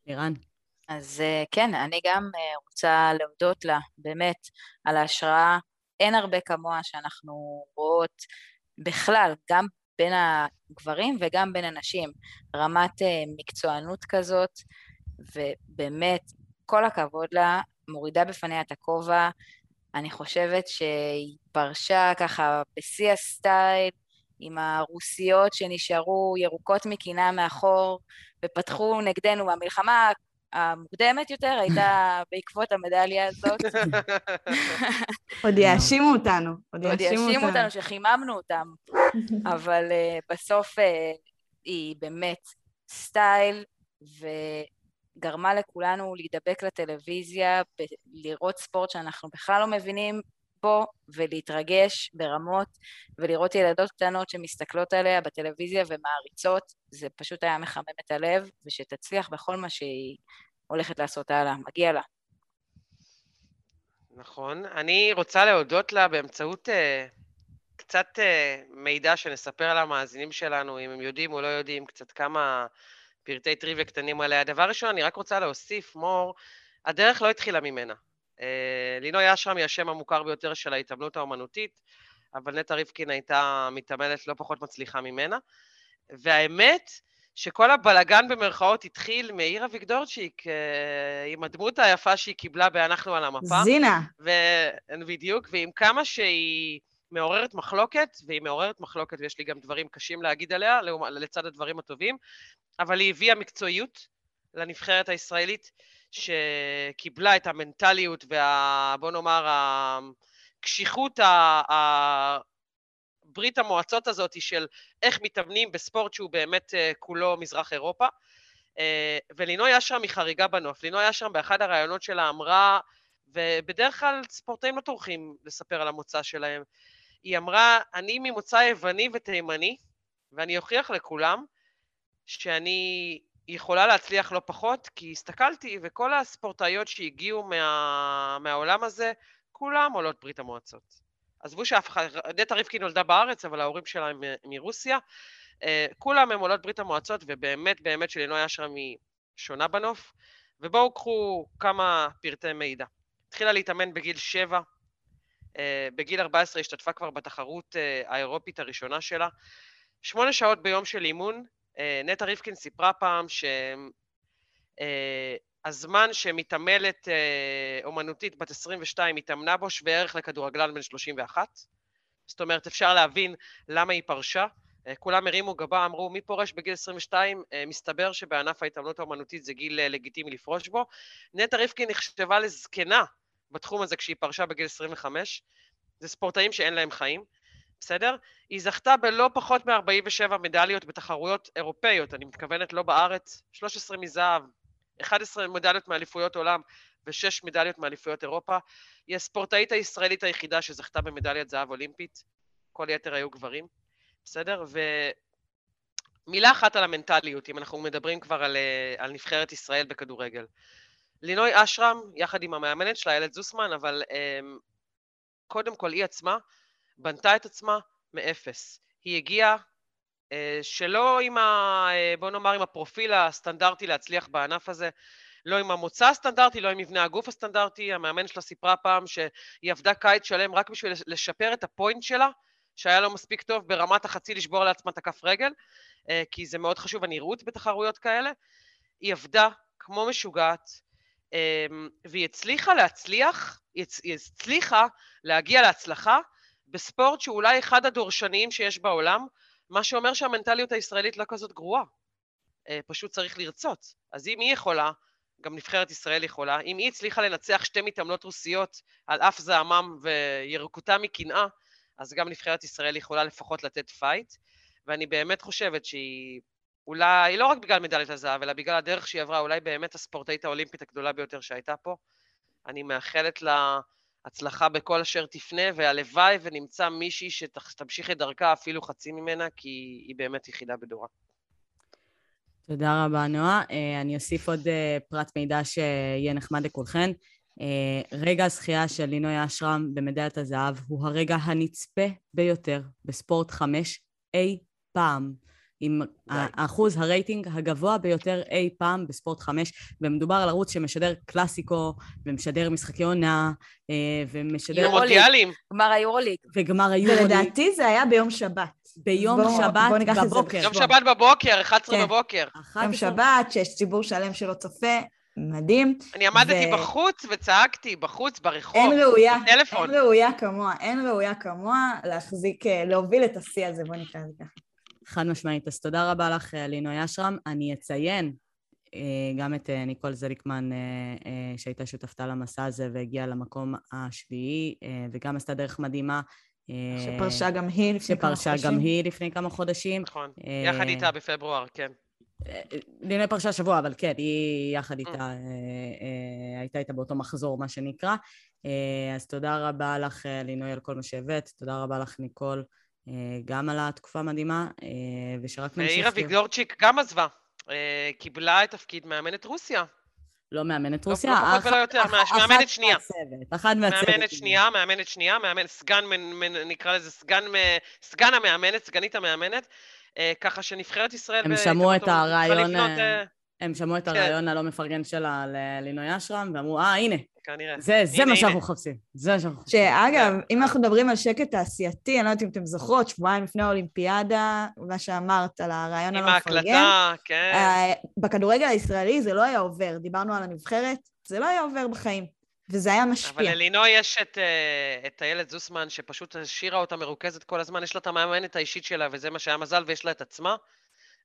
Speaker 1: אירן.
Speaker 2: אז אה, כן, אני גם רוצה להודות לה, באמת, על ההשראה. אין הרבה כמוה שאנחנו רואות בכלל, גם בין הגברים וגם בין הנשים, רמת אה, מקצוענות כזאת, ובאמת, כל הכבוד לה, מורידה בפניה את הכובע, אני חושבת שהיא פרשה ככה בשיא הסטייל, עם הרוסיות שנשארו ירוקות מקינה מאחור ופתחו נגדנו. המלחמה המוקדמת יותר הייתה בעקבות המדליה הזאת.
Speaker 3: עוד יאשימו אותנו.
Speaker 2: עוד יאשימו אותנו שחיממנו אותם. אבל uh, בסוף uh, היא באמת סטייל, וגרמה לכולנו להידבק לטלוויזיה, לראות ספורט שאנחנו בכלל לא מבינים בו, ולהתרגש ברמות, ולראות ילדות קטנות שמסתכלות עליה בטלוויזיה ומעריצות, זה פשוט היה מחמם את הלב, ושתצליח בכל מה שהיא הולכת לעשות הלאה, מגיע לה.
Speaker 4: נכון. אני רוצה להודות לה באמצעות uh, קצת uh, מידע שנספר למאזינים שלנו, אם הם יודעים או לא יודעים, קצת כמה פרטי טריוויה קטנים עליה. דבר ראשון, אני רק רוצה להוסיף, מור, הדרך לא התחילה ממנה. Uh, לינוי אשרם היא השם המוכר ביותר של ההתעמלות האומנותית, אבל נטע ריבקין הייתה מתעמלת לא פחות מצליחה ממנה. והאמת, שכל הבלגן במרכאות התחיל מאירה ויגדורצ'יק, עם הדמות היפה שהיא קיבלה ב"אנחנו על המפה".
Speaker 3: זינה.
Speaker 4: ו... בדיוק, ועם כמה שהיא מעוררת מחלוקת, והיא מעוררת מחלוקת ויש לי גם דברים קשים להגיד עליה, לצד הדברים הטובים, אבל היא הביאה מקצועיות לנבחרת הישראלית, שקיבלה את המנטליות וה... בוא נאמר, הקשיחות ה... ברית המועצות הזאת של איך מתאמנים בספורט שהוא באמת אה, כולו מזרח אירופה. אה, ולינוי אשרם היא חריגה בנוף. לינוי אשרם באחד הראיונות שלה אמרה, ובדרך כלל ספורטאים לא טורחים לספר על המוצא שלהם, היא אמרה, אני ממוצא יווני ותימני, ואני אוכיח לכולם שאני יכולה להצליח לא פחות, כי הסתכלתי, וכל הספורטאיות שהגיעו מה... מהעולם הזה, כולם עולות ברית המועצות. עזבו שאף אחד, נטע רבקי נולדה בארץ, אבל ההורים שלה הם מרוסיה. אה, כולם הם עולות ברית המועצות, ובאמת באמת שלינוי אשרם היא שונה בנוף. ובואו קחו כמה פרטי מידע. התחילה להתאמן בגיל שבע, אה, בגיל 14 השתתפה כבר בתחרות אה, האירופית הראשונה שלה. שמונה שעות ביום של אימון. נטע ריבקין סיפרה פעם ש... הזמן שמתעמלת אה, אומנותית בת 22 התאמנה בו שווה ערך לכדורגלן בן 31. זאת אומרת, אפשר להבין למה היא פרשה. אה, כולם הרימו גבה, אמרו, מי פורש בגיל 22? אה, מסתבר שבענף ההתאמנות האומנותית זה גיל אה, לגיטימי לפרוש בו. נטע ריבקין נחשבה לזקנה בתחום הזה כשהיא פרשה בגיל 25. זה ספורטאים שאין להם חיים, בסדר? היא זכתה בלא פחות מ-47 מדליות בתחרויות אירופאיות, אני מתכוונת לא בארץ, 13 מזהב, 11 מדליות מאליפויות עולם ושש מדליות מאליפויות אירופה. היא הספורטאית הישראלית היחידה שזכתה במדליית זהב אולימפית, כל יתר היו גברים, בסדר? ומילה אחת על המנטליות, אם אנחנו מדברים כבר על, אה, על נבחרת ישראל בכדורגל. לינוי אשרם, יחד עם המאמנת שלה, איילת זוסמן, אבל um, קודם כל היא עצמה בנתה את עצמה מאפס. היא הגיעה אה, שלא עם ה... אה, בוא נאמר עם הפרופיל הסטנדרטי להצליח בענף הזה, לא עם המוצא הסטנדרטי, לא עם מבנה הגוף הסטנדרטי. המאמן שלה סיפרה פעם שהיא עבדה קיץ שלם רק בשביל לשפר את הפוינט שלה, שהיה לו מספיק טוב ברמת החצי לשבור לעצמה את הכף רגל, אה, כי זה מאוד חשוב הנראות בתחרויות כאלה. היא עבדה כמו משוגעת, והיא הצליחה להצליח, היא הצליחה להגיע להצלחה בספורט שהוא אולי אחד הדורשניים שיש בעולם, מה שאומר שהמנטליות הישראלית לא כזאת גרועה. אה, פשוט צריך לרצות. אז אם היא יכולה, גם נבחרת ישראל יכולה, אם היא הצליחה לנצח שתי מתעמלות רוסיות על אף זעמם וירקותם מקנאה, אז גם נבחרת ישראל יכולה לפחות לתת פייט, ואני באמת חושבת שהיא אולי, לא רק בגלל מדליית הזהב, אלא בגלל הדרך שהיא עברה, אולי באמת הספורטאית האולימפית הגדולה ביותר שהייתה פה. אני מאחלת לה הצלחה בכל אשר תפנה, והלוואי ונמצא מישהי שתמשיך את דרכה אפילו חצי ממנה, כי היא באמת יחידה בדורה.
Speaker 1: תודה רבה, נועה. אה, אני אוסיף עוד אה, פרט מידע שיהיה נחמד לכולכן. אה, רגע הזכייה של לינוי אשרם במדליית הזהב הוא הרגע הנצפה ביותר בספורט חמש אי פעם. עם האחוז הרייטינג הגבוה ביותר אי פעם בספורט 5, ומדובר על ערוץ שמשדר קלאסיקו, ומשדר משחקי עונה, אה, ומשדר...
Speaker 4: יורמונדיאלים.
Speaker 2: גמר היורוליג.
Speaker 1: וגמר היורוליג.
Speaker 3: ולדעתי זה היה ביום שבת.
Speaker 1: ביום בוא, שבת בוא בבוקר.
Speaker 4: יום שבת בבוקר, 11 כן. בבוקר.
Speaker 3: יום שבת, שיש ציבור שלם שלא צופה. מדהים.
Speaker 4: אני עמדתי ו... בחוץ וצעקתי, בחוץ, ברחוב,
Speaker 3: אין ראויה, בטלפון. אין ראויה כמוה, אין ראויה כמוה להחזיק, אה, להוביל את השיא הזה, בוא נקרא לזה ככה.
Speaker 1: חד משמעית. אז תודה רבה לך, לינוי אשרם. אני אציין אה, גם את אה, ניקול זליקמן, אה, שהייתה שותפתה למסע הזה והגיעה למקום השביעי, וגם עשתה דרך מדהימה.
Speaker 3: שפרשה גם היא לפני כמה
Speaker 1: חודשים. שפרשה גם היא לפני כמה חודשים.
Speaker 4: נכון, יחד איתה בפברואר, כן.
Speaker 1: לינוי פרשה שבוע, אבל כן, היא יחד איתה, הייתה איתה באותו מחזור, מה שנקרא. אז תודה רבה לך, לינוי, על כל מה שהבאת. תודה רבה לך, ניקול. אה, גם על התקופה המדהימה, אה, ושרק
Speaker 4: נמשיך... עירה ויגלורצ'יק גם עזבה, אה, קיבלה את תפקיד מאמנת רוסיה.
Speaker 1: לא מאמנת לא רוסיה,
Speaker 4: לא פחות ולא יותר, מאמנת שנייה.
Speaker 1: אחת מהצוות.
Speaker 4: מאמנת שנייה, מאמנת שנייה, מאמנת, סגן, נקרא לזה סגן, סגן המאמנת, סגנית המאמנת, ככה שנבחרת ישראל...
Speaker 1: הם שמעו את הרעיון... הם שמעו את
Speaker 4: כן.
Speaker 1: הרעיון הלא מפרגן שלה ללינוי אשרם, ואמרו, אה, הנה,
Speaker 4: כנראה.
Speaker 1: זה, מה שאנחנו. מחפשים. זה מה שאנחנו מחפשים.
Speaker 3: שאגב,
Speaker 4: כן.
Speaker 3: אם אנחנו מדברים על שקט תעשייתי, אני לא יודעת אם אתם זוכרות, שבועיים לפני האולימפיאדה, מה שאמרת על הרעיון
Speaker 4: עם
Speaker 3: הלא מפרגן,
Speaker 4: ההקלטה, כן.
Speaker 3: אה, בכדורגל הישראלי זה לא היה עובר, דיברנו על הנבחרת, זה לא היה עובר בחיים, וזה היה
Speaker 4: אבל
Speaker 3: משפיע.
Speaker 4: ללינוי יש את, אה, את איילת זוסמן, שפשוט השאירה אותה מרוכזת כל הזמן, יש לה את המאמנת האישית שלה, וזה מה שהיה מזל, ויש לה את עצמה.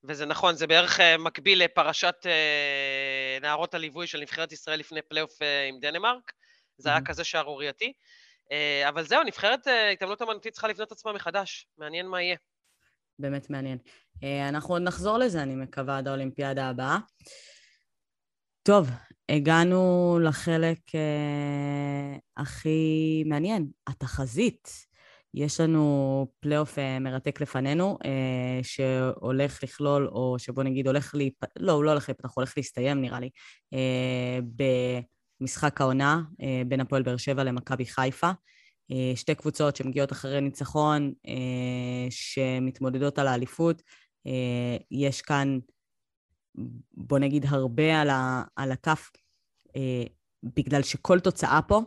Speaker 4: וזה נכון, זה בערך אה, מקביל לפרשת אה, נערות הליווי של נבחרת ישראל לפני פלייאוף אה, עם דנמרק. זה היה. כזה שערורייתי. אבל זהו, נבחרת התעמלות אמנותית צריכה לבנות עצמה מחדש. מעניין מה יהיה.
Speaker 1: באמת מעניין. אנחנו עוד נחזור לזה, אני מקווה, עד האולימפיאדה הבאה. טוב, הגענו לחלק אה, הכי מעניין, התחזית. יש לנו פלייאוף אה, מרתק לפנינו, אה, שהולך לכלול, או שבוא נגיד הולך להיפ... לא, הוא לא הולך להיפתח, הוא הולך להסתיים נראה לי, אה, במשחק העונה בין הפועל באר שבע למכבי חיפה. שתי קבוצות שמגיעות אחרי ניצחון, שמתמודדות על האליפות. יש כאן, בוא נגיד, הרבה על, הכף, בגלל שכל תוצאה פה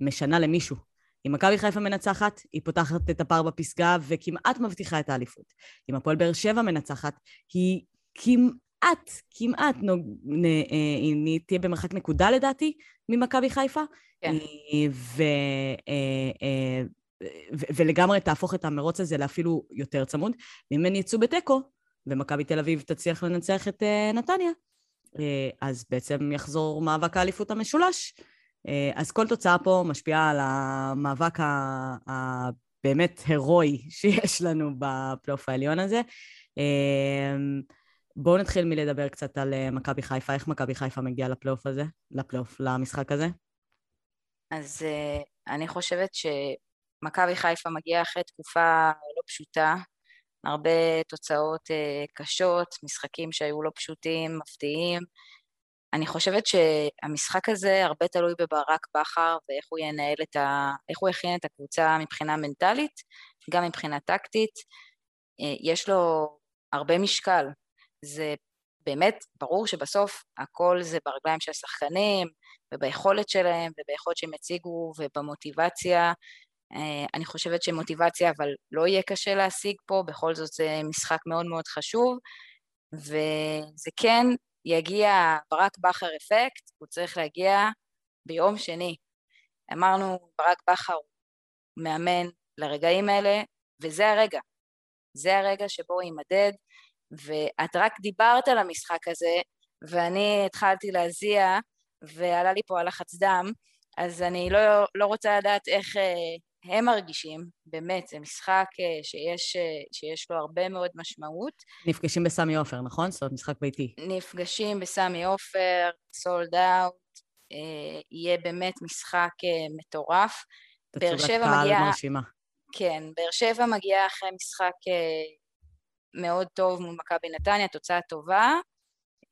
Speaker 1: משנה למישהו. אם מכבי חיפה מנצחת, היא פותחת את הפער בפסגה וכמעט מבטיחה את האליפות. אם הפועל באר שבע מנצחת, היא כמעט, כמעט, נוג... נ... אה, היא תהיה במרחק נקודה לדעתי ממכבי חיפה.
Speaker 2: כן.
Speaker 1: אה, ו... אה, ו- ולגמרי תהפוך את המרוץ הזה לאפילו יותר צמוד. ואם הן יצאו בתיקו, ומכבי תל אביב תצליח לנצח את נתניה, אה, אז בעצם יחזור מאבק האליפות המשולש. אה, אז כל תוצאה פה משפיעה על המאבק הבאמת הירואי שיש לנו בפלייאוף העליון הזה. אה, בואו נתחיל מלדבר קצת על אה, מכבי חיפה, איך מכבי חיפה מגיעה לפלייאוף הזה, לפלייאוף, למשחק הזה.
Speaker 2: אז אני חושבת שמכבי חיפה מגיעה אחרי תקופה לא פשוטה, הרבה תוצאות קשות, משחקים שהיו לא פשוטים, מפתיעים. אני חושבת שהמשחק הזה הרבה תלוי בברק בכר ואיך הוא ינהל את ה... איך הוא יכין את הקבוצה מבחינה מנטלית, גם מבחינה טקטית. Uh, יש לו הרבה משקל. זה באמת, ברור שבסוף הכל זה ברגליים של השחקנים, וביכולת שלהם, וביכולת שהם הציגו, ובמוטיבציה. אה, אני חושבת שמוטיבציה, אבל לא יהיה קשה להשיג פה, בכל זאת זה משחק מאוד מאוד חשוב, וזה כן יגיע, ברק בכר אפקט, הוא צריך להגיע ביום שני. אמרנו, ברק בכר הוא מאמן לרגעים האלה, וזה הרגע. זה הרגע שבו הוא יימדד, ואת רק דיברת על המשחק הזה, ואני התחלתי להזיע, ועלה לי פה הלחץ דם, אז אני לא, לא רוצה לדעת איך אה, הם מרגישים, באמת, זה משחק אה, שיש, אה, שיש לו הרבה מאוד משמעות.
Speaker 1: נפגשים בסמי עופר, נכון? זאת אומרת, משחק ביתי.
Speaker 2: נפגשים בסמי עופר, סולד אאוט, אה, יהיה באמת משחק אה, מטורף. באר
Speaker 1: תצוגת
Speaker 2: שבע
Speaker 1: קהל
Speaker 2: מגיעה-
Speaker 1: מרשימה.
Speaker 2: כן, באר שבע מגיעה אחרי משחק אה, מאוד טוב מול מכבי נתניה, תוצאה טובה,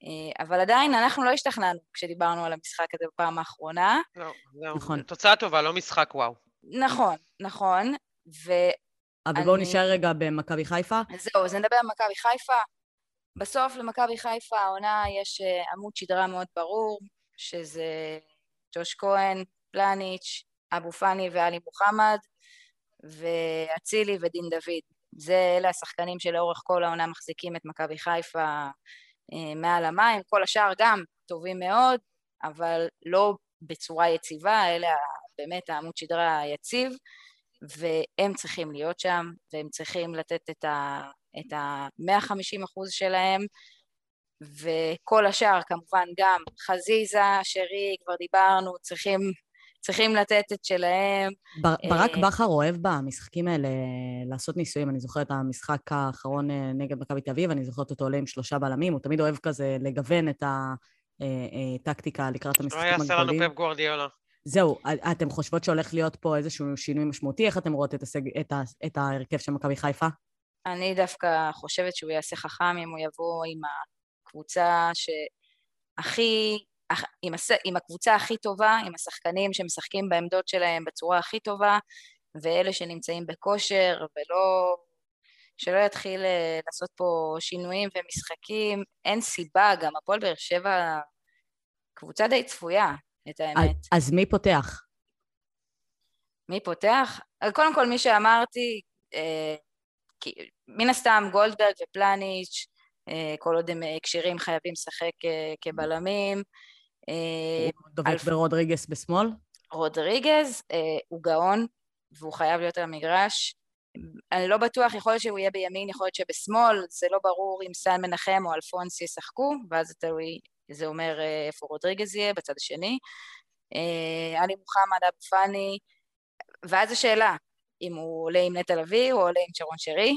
Speaker 2: אה, אבל עדיין אנחנו לא השתכנענו כשדיברנו על המשחק הזה בפעם האחרונה.
Speaker 4: לא, זהו.
Speaker 1: נכון.
Speaker 4: תוצאה טובה, לא משחק וואו.
Speaker 2: נכון, נכון, וזהו,
Speaker 1: אבל בואו נשאר רגע במכבי חיפה.
Speaker 2: אז נדבר על מכבי חיפה. בסוף למכבי חיפה העונה יש אה, עמוד שדרה מאוד ברור, שזה ג'וש כהן, פלניץ', אבו פאני ואלי מוחמד, ואצילי ודין דוד. זה, אלה השחקנים שלאורך כל העונה מחזיקים את מכבי חיפה אה, מעל המים, כל השאר גם טובים מאוד, אבל לא בצורה יציבה, אלה באמת העמוד שדרה היציב, והם צריכים להיות שם, והם צריכים לתת את ה... את ה-150 אחוז שלהם, וכל השאר כמובן גם חזיזה, שרי, כבר דיברנו, צריכים, צריכים לתת את שלהם.
Speaker 1: בר- ברק
Speaker 2: אה,
Speaker 1: בכר אוהב במשחקים האלה לעשות ניסויים. אני זוכרת את המשחק האחרון אה, נגד מכבי תל אביב, אני זוכרת אותו עולה עם שלושה בלמים, הוא תמיד אוהב כזה לגוון את הטקטיקה לקראת
Speaker 4: לא
Speaker 1: המשחקים
Speaker 4: יעשה לנו
Speaker 1: הגדולים.
Speaker 4: פפ גוורדיולה.
Speaker 1: זהו, אתם חושבות שהולך להיות פה איזשהו שינוי משמעותי? איך אתם רואות את, הסג... את, ה... את ההרכב של מכבי חיפה?
Speaker 2: אני דווקא חושבת שהוא יעשה חכם אם הוא יבוא עם הקבוצה שהכי, עם, הס... עם הקבוצה הכי טובה, עם השחקנים שמשחקים בעמדות שלהם בצורה הכי טובה, ואלה שנמצאים בכושר ולא שלא יתחיל אה, לעשות פה שינויים ומשחקים. אין סיבה, גם הפועל באר שבע קבוצה די צפויה, את האמת.
Speaker 1: אז מי פותח?
Speaker 2: מי פותח? אז קודם כל, מי שאמרתי, אה, כי, מן הסתם גולדברג ופלניץ', אה, כל עוד הם כשירים חייבים לשחק אה, כבלמים.
Speaker 1: אה, אלפ... ורודריגס בשמאל?
Speaker 2: רודריגז אה, הוא גאון, והוא חייב להיות על המגרש. אני לא בטוח, יכול להיות שהוא יהיה בימין, יכול להיות שבשמאל, זה לא ברור אם סן מנחם או אלפונס ישחקו, ואז זה תלוי, זה אומר אה, איפה רודריגז יהיה, בצד השני. אה, עלי מוחמד, אבו פאני, ואז השאלה, אם הוא עולה עם נטע לביא או עולה עם שרון שרי.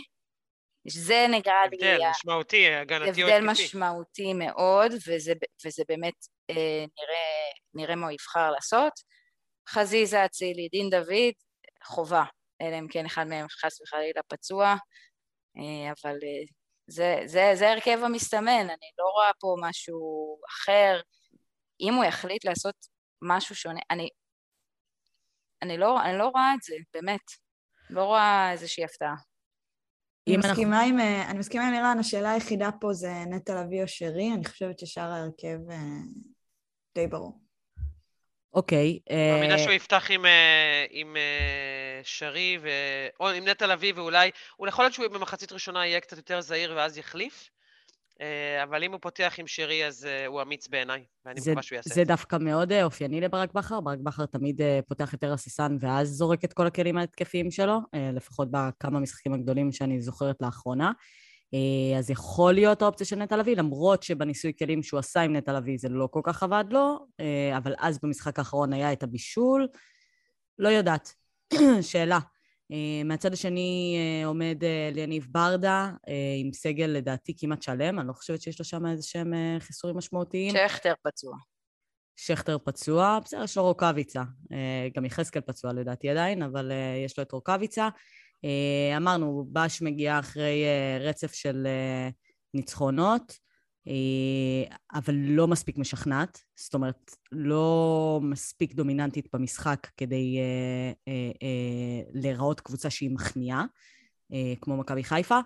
Speaker 2: זה נראה לי...
Speaker 4: הבדל משמעותי, הגנתי או התקפי.
Speaker 2: הבדל משמעותי מאוד, וזה, וזה באמת אה, נראה, נראה מה הוא יבחר לעשות. חזיזה, אצילי, דין דוד, חובה, אלא אם כן אחד מהם חס וחלילה פצוע, אה, אבל אה, זה, זה, זה הרכב המסתמן, אני לא רואה פה משהו אחר. אם הוא יחליט לעשות משהו שונה, אני, אני, לא, אני לא רואה את זה, באמת. לא רואה איזושהי הפתעה.
Speaker 3: אני מסכימה, עם, אה, אני מסכימה עם לירן, השאלה היחידה פה זה נטע לביא או שרי, אני חושבת ששאר ההרכב די ברור.
Speaker 1: אוקיי.
Speaker 4: מאמינה שהוא יפתח עם, עם שרי, ו... או עם נטע לביא, ואולי, הוא יכול להיות שהוא במחצית ראשונה יהיה קצת יותר זהיר ואז יחליף, אה, אבל אם הוא פותח עם שרי, אז אה, הוא אמיץ בעיניי, ואני מקווה שהוא יעשה את
Speaker 1: זה. זה דווקא מאוד אה, אופייני לברק בכר. ברק בכר תמיד פותח יותר הססן ואז זורק את כל הכלים ההתקפיים שלו, לפחות בכמה משחקים הגדולים שאני זוכרת לאחרונה. אז יכול להיות האופציה של נטע לביא, למרות שבניסוי כלים שהוא עשה עם נטע לביא זה לא כל כך עבד לו, אבל אז במשחק האחרון היה את הבישול. לא יודעת. שאלה. אה, מהצד השני אה, עומד אה, ליניב ברדה עם סגל לדעתי כמעט שלם, אני לא חושבת שיש לו שם איזה שהם חיסורים משמעותיים.
Speaker 2: שכטר פצוע.
Speaker 1: שכטר פצוע, בסדר, יש לו רוקאביצה. גם יחזקאל פצוע לדעתי עדיין, אבל יש לו את רוקאביצה. אמרנו, בש מגיע אחרי רצף של ניצחונות. אה, אבל לא מספיק משכנעת, זאת אומרת, לא מספיק דומיננטית במשחק כדי אה, אה, להיראות קבוצה שהיא מכניעה, כמו מכבי חיפה.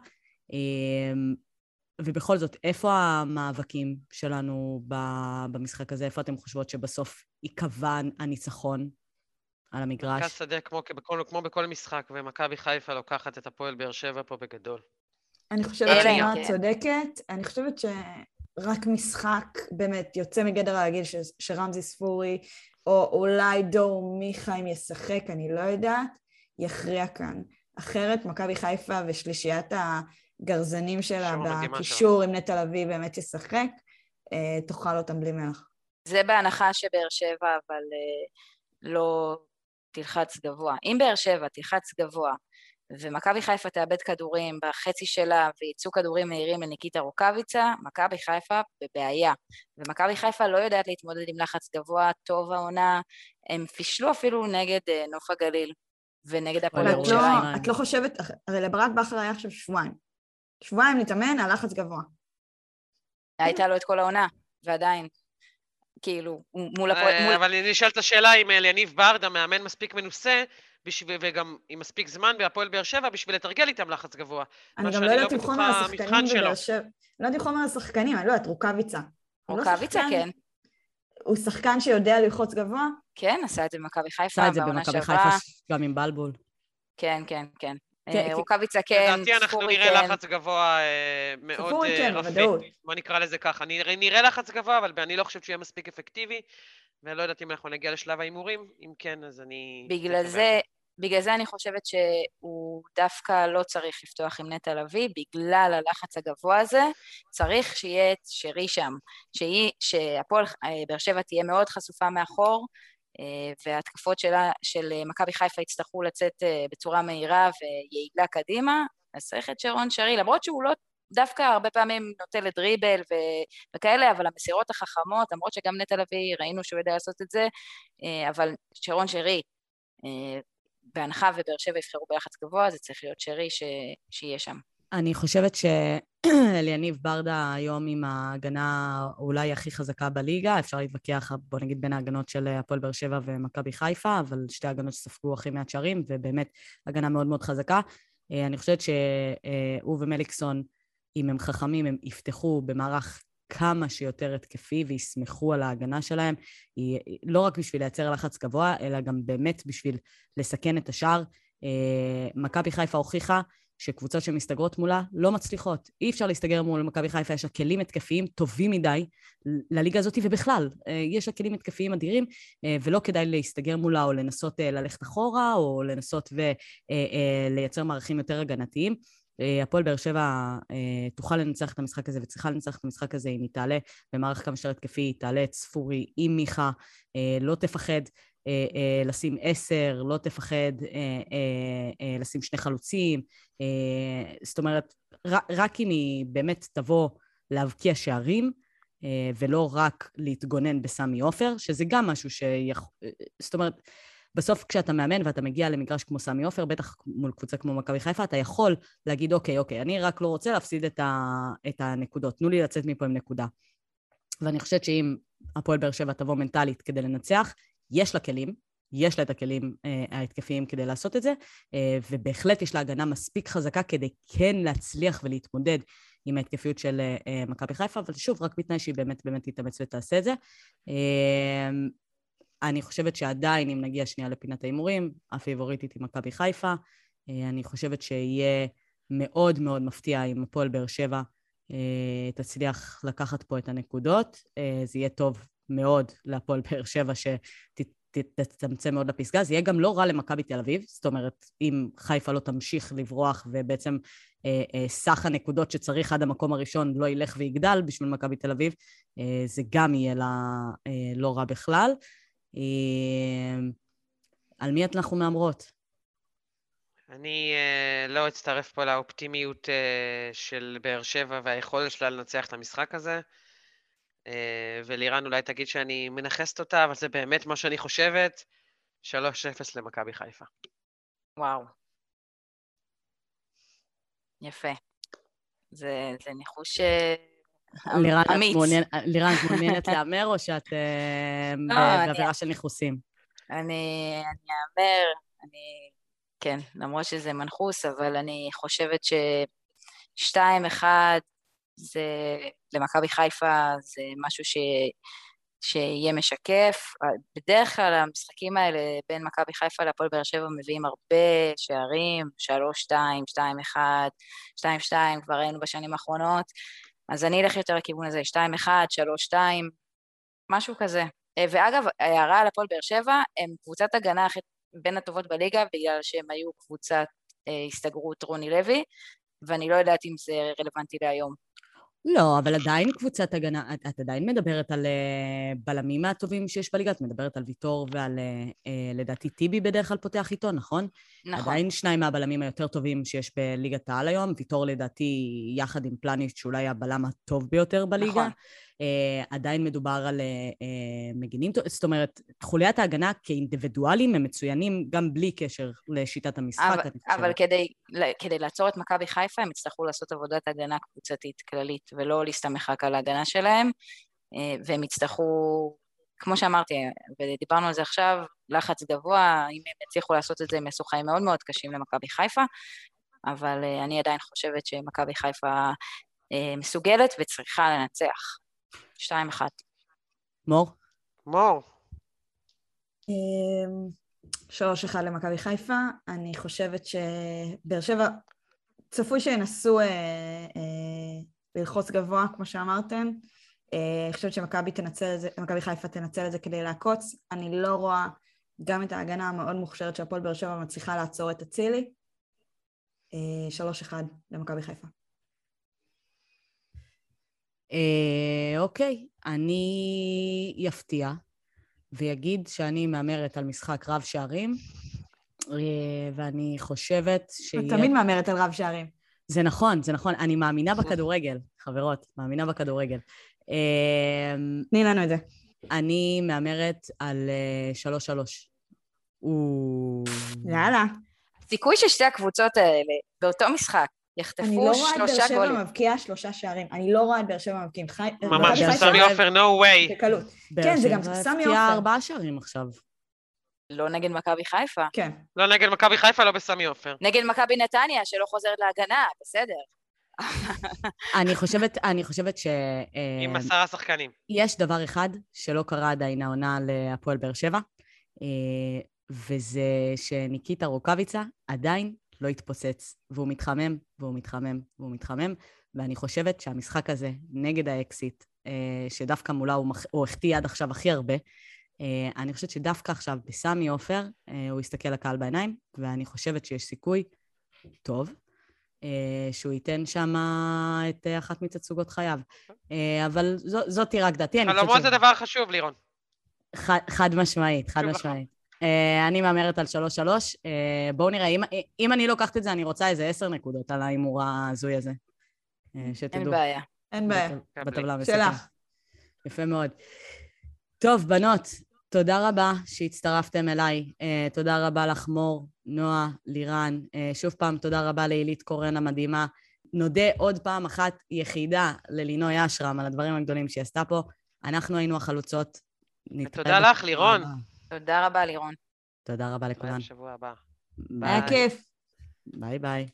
Speaker 1: ובכל זאת, איפה המאבקים שלנו במשחק הזה? איפה אתם חושבות שבסוף ייקבע הניצחון על המגרש?
Speaker 4: מרכז שדה כמו, כמו, כמו בכל משחק, ומכבי חיפה לוקחת את הפועל באר שבע פה בגדול.
Speaker 3: אני חושבת שנועה צודקת, אני חושבת שרק משחק באמת יוצא מגדר הרגיל שרמזי ספורי, או אולי דור מיכה אם ישחק, אני לא יודעת, יכריע כאן. אחרת מכבי חיפה ושלישיית הגרזנים שלה בקישור עם נטע לביא באמת ישחק, אה, תאכל אותם בלי מלח.
Speaker 2: זה בהנחה שבאר שבע אבל אה, לא תלחץ גבוה. אם באר שבע תלחץ גבוה ומכבי חיפה תאבד כדורים בחצי שלה וייצאו כדורים מהירים לניקיטה רוקאביצה, מכבי חיפה בבעיה. ומכבי חיפה לא יודעת להתמודד עם לחץ גבוה, טוב העונה, הם פישלו אפילו נגד אה, נוף הגליל ונגד הפועל ירושלים.
Speaker 3: לא, את לא חושבת, הרי לברק בכר היה עכשיו שבועיים. שבועיים להתאמן על לחץ גבוה.
Speaker 2: הייתה לו את כל העונה, ועדיין. כאילו, מול הפועל...
Speaker 4: אה, אבל אני אשאל את השאלה אם אליניב ברדה, מאמן מספיק מנוסה, בשביל, וגם עם מספיק זמן בהפועל באר שבע בשביל לתרגל איתם לחץ גבוה.
Speaker 3: אני גם לא יודעת אם חומר השחקנים בבאר שבע. לא יודעת אם חומר השחקנים, אני לא יודעת, רוקאביצה.
Speaker 2: לא רוקאביצה, כן.
Speaker 3: הוא שחקן שיודע ללחוץ גבוה?
Speaker 2: כן, עשה את זה במכבי חיפה,
Speaker 1: עשה את זה במכבי חיפה, גם עם בלבול.
Speaker 2: כן, כן, כן. כן רוקאביצה כן,
Speaker 4: ספורי כן. לדעתי אנחנו נראה לחץ גבוה אה, מאוד רפה. כן, בוא נקרא לזה ככה. נראה לחץ גבוה, אבל אני לא חושבת שהוא יהיה מספיק אפקטיבי, ואני לא יודעת אם אנחנו נגיע לשלב ההימורים. אם כן, אז אני...
Speaker 2: בגלל זה, בגלל זה אני חושבת שהוא דווקא לא צריך לפתוח עם נטע לביא, בגלל הלחץ הגבוה הזה, צריך שיהיה את שרי שם, שהפועל אה, באר שבע תהיה מאוד חשופה מאחור, אה, וההתקפות שלה, של מכבי חיפה יצטרכו לצאת אה, בצורה מהירה ויעילה קדימה, אז צריך את שרון שרי, למרות שהוא לא דווקא הרבה פעמים נוטה לדריבל ו- וכאלה, אבל המסירות החכמות, למרות שגם נטע לביא ראינו שהוא יודע לעשות את זה, אבל שרון שרי, בהנחה ובאר שבע יבחרו בלחץ גבוה, זה צריך להיות שרי ש... שיהיה שם.
Speaker 1: אני חושבת שאליניב ברדה היום עם ההגנה אולי הכי חזקה בליגה, אפשר להתווכח, בוא נגיד, בין ההגנות של הפועל באר שבע ומכבי חיפה, אבל שתי ההגנות שספגו הכי מעט שערים, ובאמת הגנה מאוד מאוד חזקה. אני חושבת שהוא ומליקסון, אם הם חכמים, הם יפתחו במערך כמה שיותר התקפי ויסמכו על ההגנה שלהם, היא לא רק בשביל לייצר לחץ גבוה, אלא גם באמת בשביל לסכן את השאר. מכבי חיפה הוכיחה שקבוצות שמסתגרות מולה לא מצליחות. אי אפשר להסתגר מול מכבי חיפה, יש לה כלים התקפיים טובים מדי לליגה הזאת, ובכלל, אה, יש לה כלים התקפיים אדירים, אה, ולא כדאי להסתגר מולה או לנסות אה, ללכת אחורה, או לנסות ולייצר מערכים יותר הגנתיים. הפועל באר שבע תוכל לנצח את המשחק הזה וצריכה לנצח את המשחק הזה אם היא תעלה במערך כמה שיותר התקפי, היא תעלה את ספורי עם מיכה, לא תפחד. אה, אה, לשים עשר, לא תפחד אה, לשים שני חלוצים. זאת אומרת, רק אם היא באמת תבוא להבקיע שערים, ולא רק להתגונן בסמי עופר, שזה גם משהו שיכול... זאת אומרת, בסוף כשאתה מאמן ואתה מגיע למגרש כמו סמי עופר, בטח מול קבוצה כמו מכבי חיפה, אתה יכול להגיד, אוקיי, אוקיי, אני רק לא רוצה להפסיד את, ה, את הנקודות, תנו לי לצאת מפה עם נקודה. ואני חושבת שאם הפועל באר שבע תבוא מנטלית כדי לנצח, יש לה כלים, יש לה את הכלים אה, ההתקפיים כדי לעשות את זה, אה, ובהחלט יש לה הגנה מספיק חזקה כדי כן להצליח ולהתמודד עם ההתקפיות של אה, מכבי חיפה, אבל שוב, רק בתנאי שהיא באמת באמת תתאמץ ותעשה את זה. אה, אני חושבת שעדיין, אם נגיע שנייה לפינת ההימורים, הפיבוריטית היא מכבי חיפה. אה, אני חושבת שיהיה מאוד מאוד מפתיע אם הפועל באר שבע אה, תצליח לקחת פה את הנקודות. אה, זה יהיה טוב מאוד להפועל באר שבע שתצמצם מאוד לפסגה. זה יהיה גם לא רע למכבי תל אביב, זאת אומרת, אם חיפה לא תמשיך לברוח ובעצם אה, אה, סך הנקודות שצריך עד המקום הראשון לא ילך ויגדל בשביל מכבי תל אביב, אה, זה גם יהיה לה אה, לא רע בכלל. אה, על מי אנחנו מהמרות?
Speaker 4: אני uh, לא אצטרף פה לאופטימיות uh, של באר שבע והיכולת שלה לנצח את המשחק הזה. אה, ולירן אולי תגיד שאני מנכסת אותה, אבל זה באמת מה שאני חושבת. 3-0 למכבי חיפה.
Speaker 2: וואו. יפה. זה, זה ניחוש אה,
Speaker 1: אמיץ. לירן, את מעוניינת להמר או שאת אה, לא, בעבירה של ניחוסים?
Speaker 2: אני אאמר, אני... כן, למרות שזה מנחוס, אבל אני חושבת ש... 2-1 זה למכבי חיפה זה משהו ש... שיהיה משקף. בדרך כלל המשחקים האלה בין מכבי חיפה להפועל באר שבע מביאים הרבה שערים, 3-2, 2-1, 2-2, כבר ראינו בשנים האחרונות, אז אני אלך יותר לכיוון הזה, 2-1, 3-2, משהו כזה. ואגב, הערה על הפועל באר שבע, הם קבוצת הגנה בין הטובות בליגה, בגלל שהם היו קבוצת אה, הסתגרות רוני לוי, ואני לא יודעת אם זה רלוונטי להיום.
Speaker 1: לא, אבל עדיין קבוצת הגנה, את, את עדיין מדברת על uh, בלמים מהטובים שיש בליגה, את מדברת על ויטור ועל, uh, uh, לדעתי, טיבי בדרך כלל פותח איתו, נכון? נכון. עדיין שניים מהבלמים היותר טובים שיש בליגת העל היום, ויטור לדעתי יחד עם פלניץ' שאולי הבלם הטוב ביותר בליגה. נכון. Uh, עדיין מדובר על uh, מגינים, זאת אומרת, חוליית ההגנה כאינדיבידואלים הם מצוינים גם בלי קשר לשיטת המשחק.
Speaker 2: אבל, אבל כדי, כדי לעצור את מכבי חיפה הם יצטרכו לעשות עבודת הגנה קבוצתית כללית, ולא להסתמך רק על ההגנה שלהם, uh, והם יצטרכו, כמו שאמרתי, ודיברנו על זה עכשיו, לחץ גבוה, אם הם יצליחו לעשות את זה, הם יעשו חיים מאוד מאוד קשים למכבי חיפה, אבל uh, אני עדיין חושבת שמכבי חיפה מסוגלת וצריכה לנצח. שתיים אחת.
Speaker 1: מור?
Speaker 4: מור.
Speaker 3: אמ, שלוש אחד למכבי חיפה. אני חושבת שבאר שבע, צפוי שינסו אה, אה, ללחוץ גבוה, כמו שאמרתם. אה, אני חושבת שמכבי חיפה תנצל את זה כדי לעקוץ. אני לא רואה גם את ההגנה המאוד מוכשרת שהפועל באר שבע מצליחה לעצור את אצילי. אה, שלוש אחד למכבי חיפה.
Speaker 1: אה, אוקיי, אני אפתיע ויגיד שאני מהמרת על משחק רב שערים, אה, ואני חושבת
Speaker 3: שיהיה... את תמיד מהמרת על רב שערים.
Speaker 1: זה נכון, זה נכון. אני מאמינה בכדורגל, חברות, מאמינה בכדורגל.
Speaker 3: אה, תני לנו את זה.
Speaker 1: אני מהמרת על אה, שלוש-שלוש.
Speaker 3: יאללה.
Speaker 2: הסיכוי ששתי הקבוצות האלה באותו משחק יחטפו שלושה גולים. אני לא רואה את באר שבע
Speaker 3: מבקיעה שלושה שערים. אני לא רואה את באר שבע מבקיעים.
Speaker 4: ממש, סמי עופר, no way.
Speaker 3: בקלות. כן, זה גם סמי עופר.
Speaker 1: באר שבע ארבעה שערים עכשיו.
Speaker 2: לא נגד מכבי חיפה.
Speaker 3: כן.
Speaker 4: לא נגד מכבי חיפה, לא בסמי עופר.
Speaker 2: נגד מכבי נתניה, שלא חוזרת להגנה, בסדר.
Speaker 1: אני חושבת, אני חושבת ש...
Speaker 4: עם
Speaker 1: אה,
Speaker 4: עשרה שחקנים.
Speaker 1: יש דבר אחד שלא קרה עדיין העונה להפועל באר שבע, אה, וזה שניקיטה רוקאביצה עדיין לא התפוצץ, והוא מתחמם, והוא מתחמם, והוא מתחמם, ואני חושבת שהמשחק הזה נגד האקסיט, אה, שדווקא מולה הוא, מח... הוא החטיא עד עכשיו הכי הרבה, אה, אני חושבת שדווקא עכשיו בסמי עופר, אה, הוא יסתכל לקהל בעיניים, ואני חושבת שיש סיכוי טוב שהוא ייתן שם את אחת מתצוגות חייו. אבל זו, זאתי רק דעתי.
Speaker 4: חלומות זה דבר חשוב, לירון.
Speaker 1: חד, חד משמעית, חד משמעית. Uh, אני מהמרת על 3-3. Uh, בואו נראה, אם, אם אני לוקחת את זה, אני רוצה איזה 10 נקודות על ההימור ההזוי הזה. Uh, שתדעו.
Speaker 2: אין בעיה.
Speaker 3: אין בעיה.
Speaker 1: בטב- בטבלה המסכמת.
Speaker 3: שלך.
Speaker 1: יפה מאוד. טוב, בנות, תודה רבה שהצטרפתם אליי. Uh, תודה רבה לך, מור, נועה, לירן. Uh, שוב פעם, תודה רבה לעילית קורן המדהימה. נודה עוד פעם אחת יחידה ללינוי אשרם על הדברים הגדולים שהיא עשתה פה. אנחנו היינו החלוצות.
Speaker 4: ותודה לך, לירון.
Speaker 2: תודה רבה, לירון.
Speaker 1: תודה רבה
Speaker 4: ביי
Speaker 1: לכולן.
Speaker 4: בשבוע הבא.
Speaker 3: היה
Speaker 1: ביי.
Speaker 3: כיף.
Speaker 1: ביי ביי.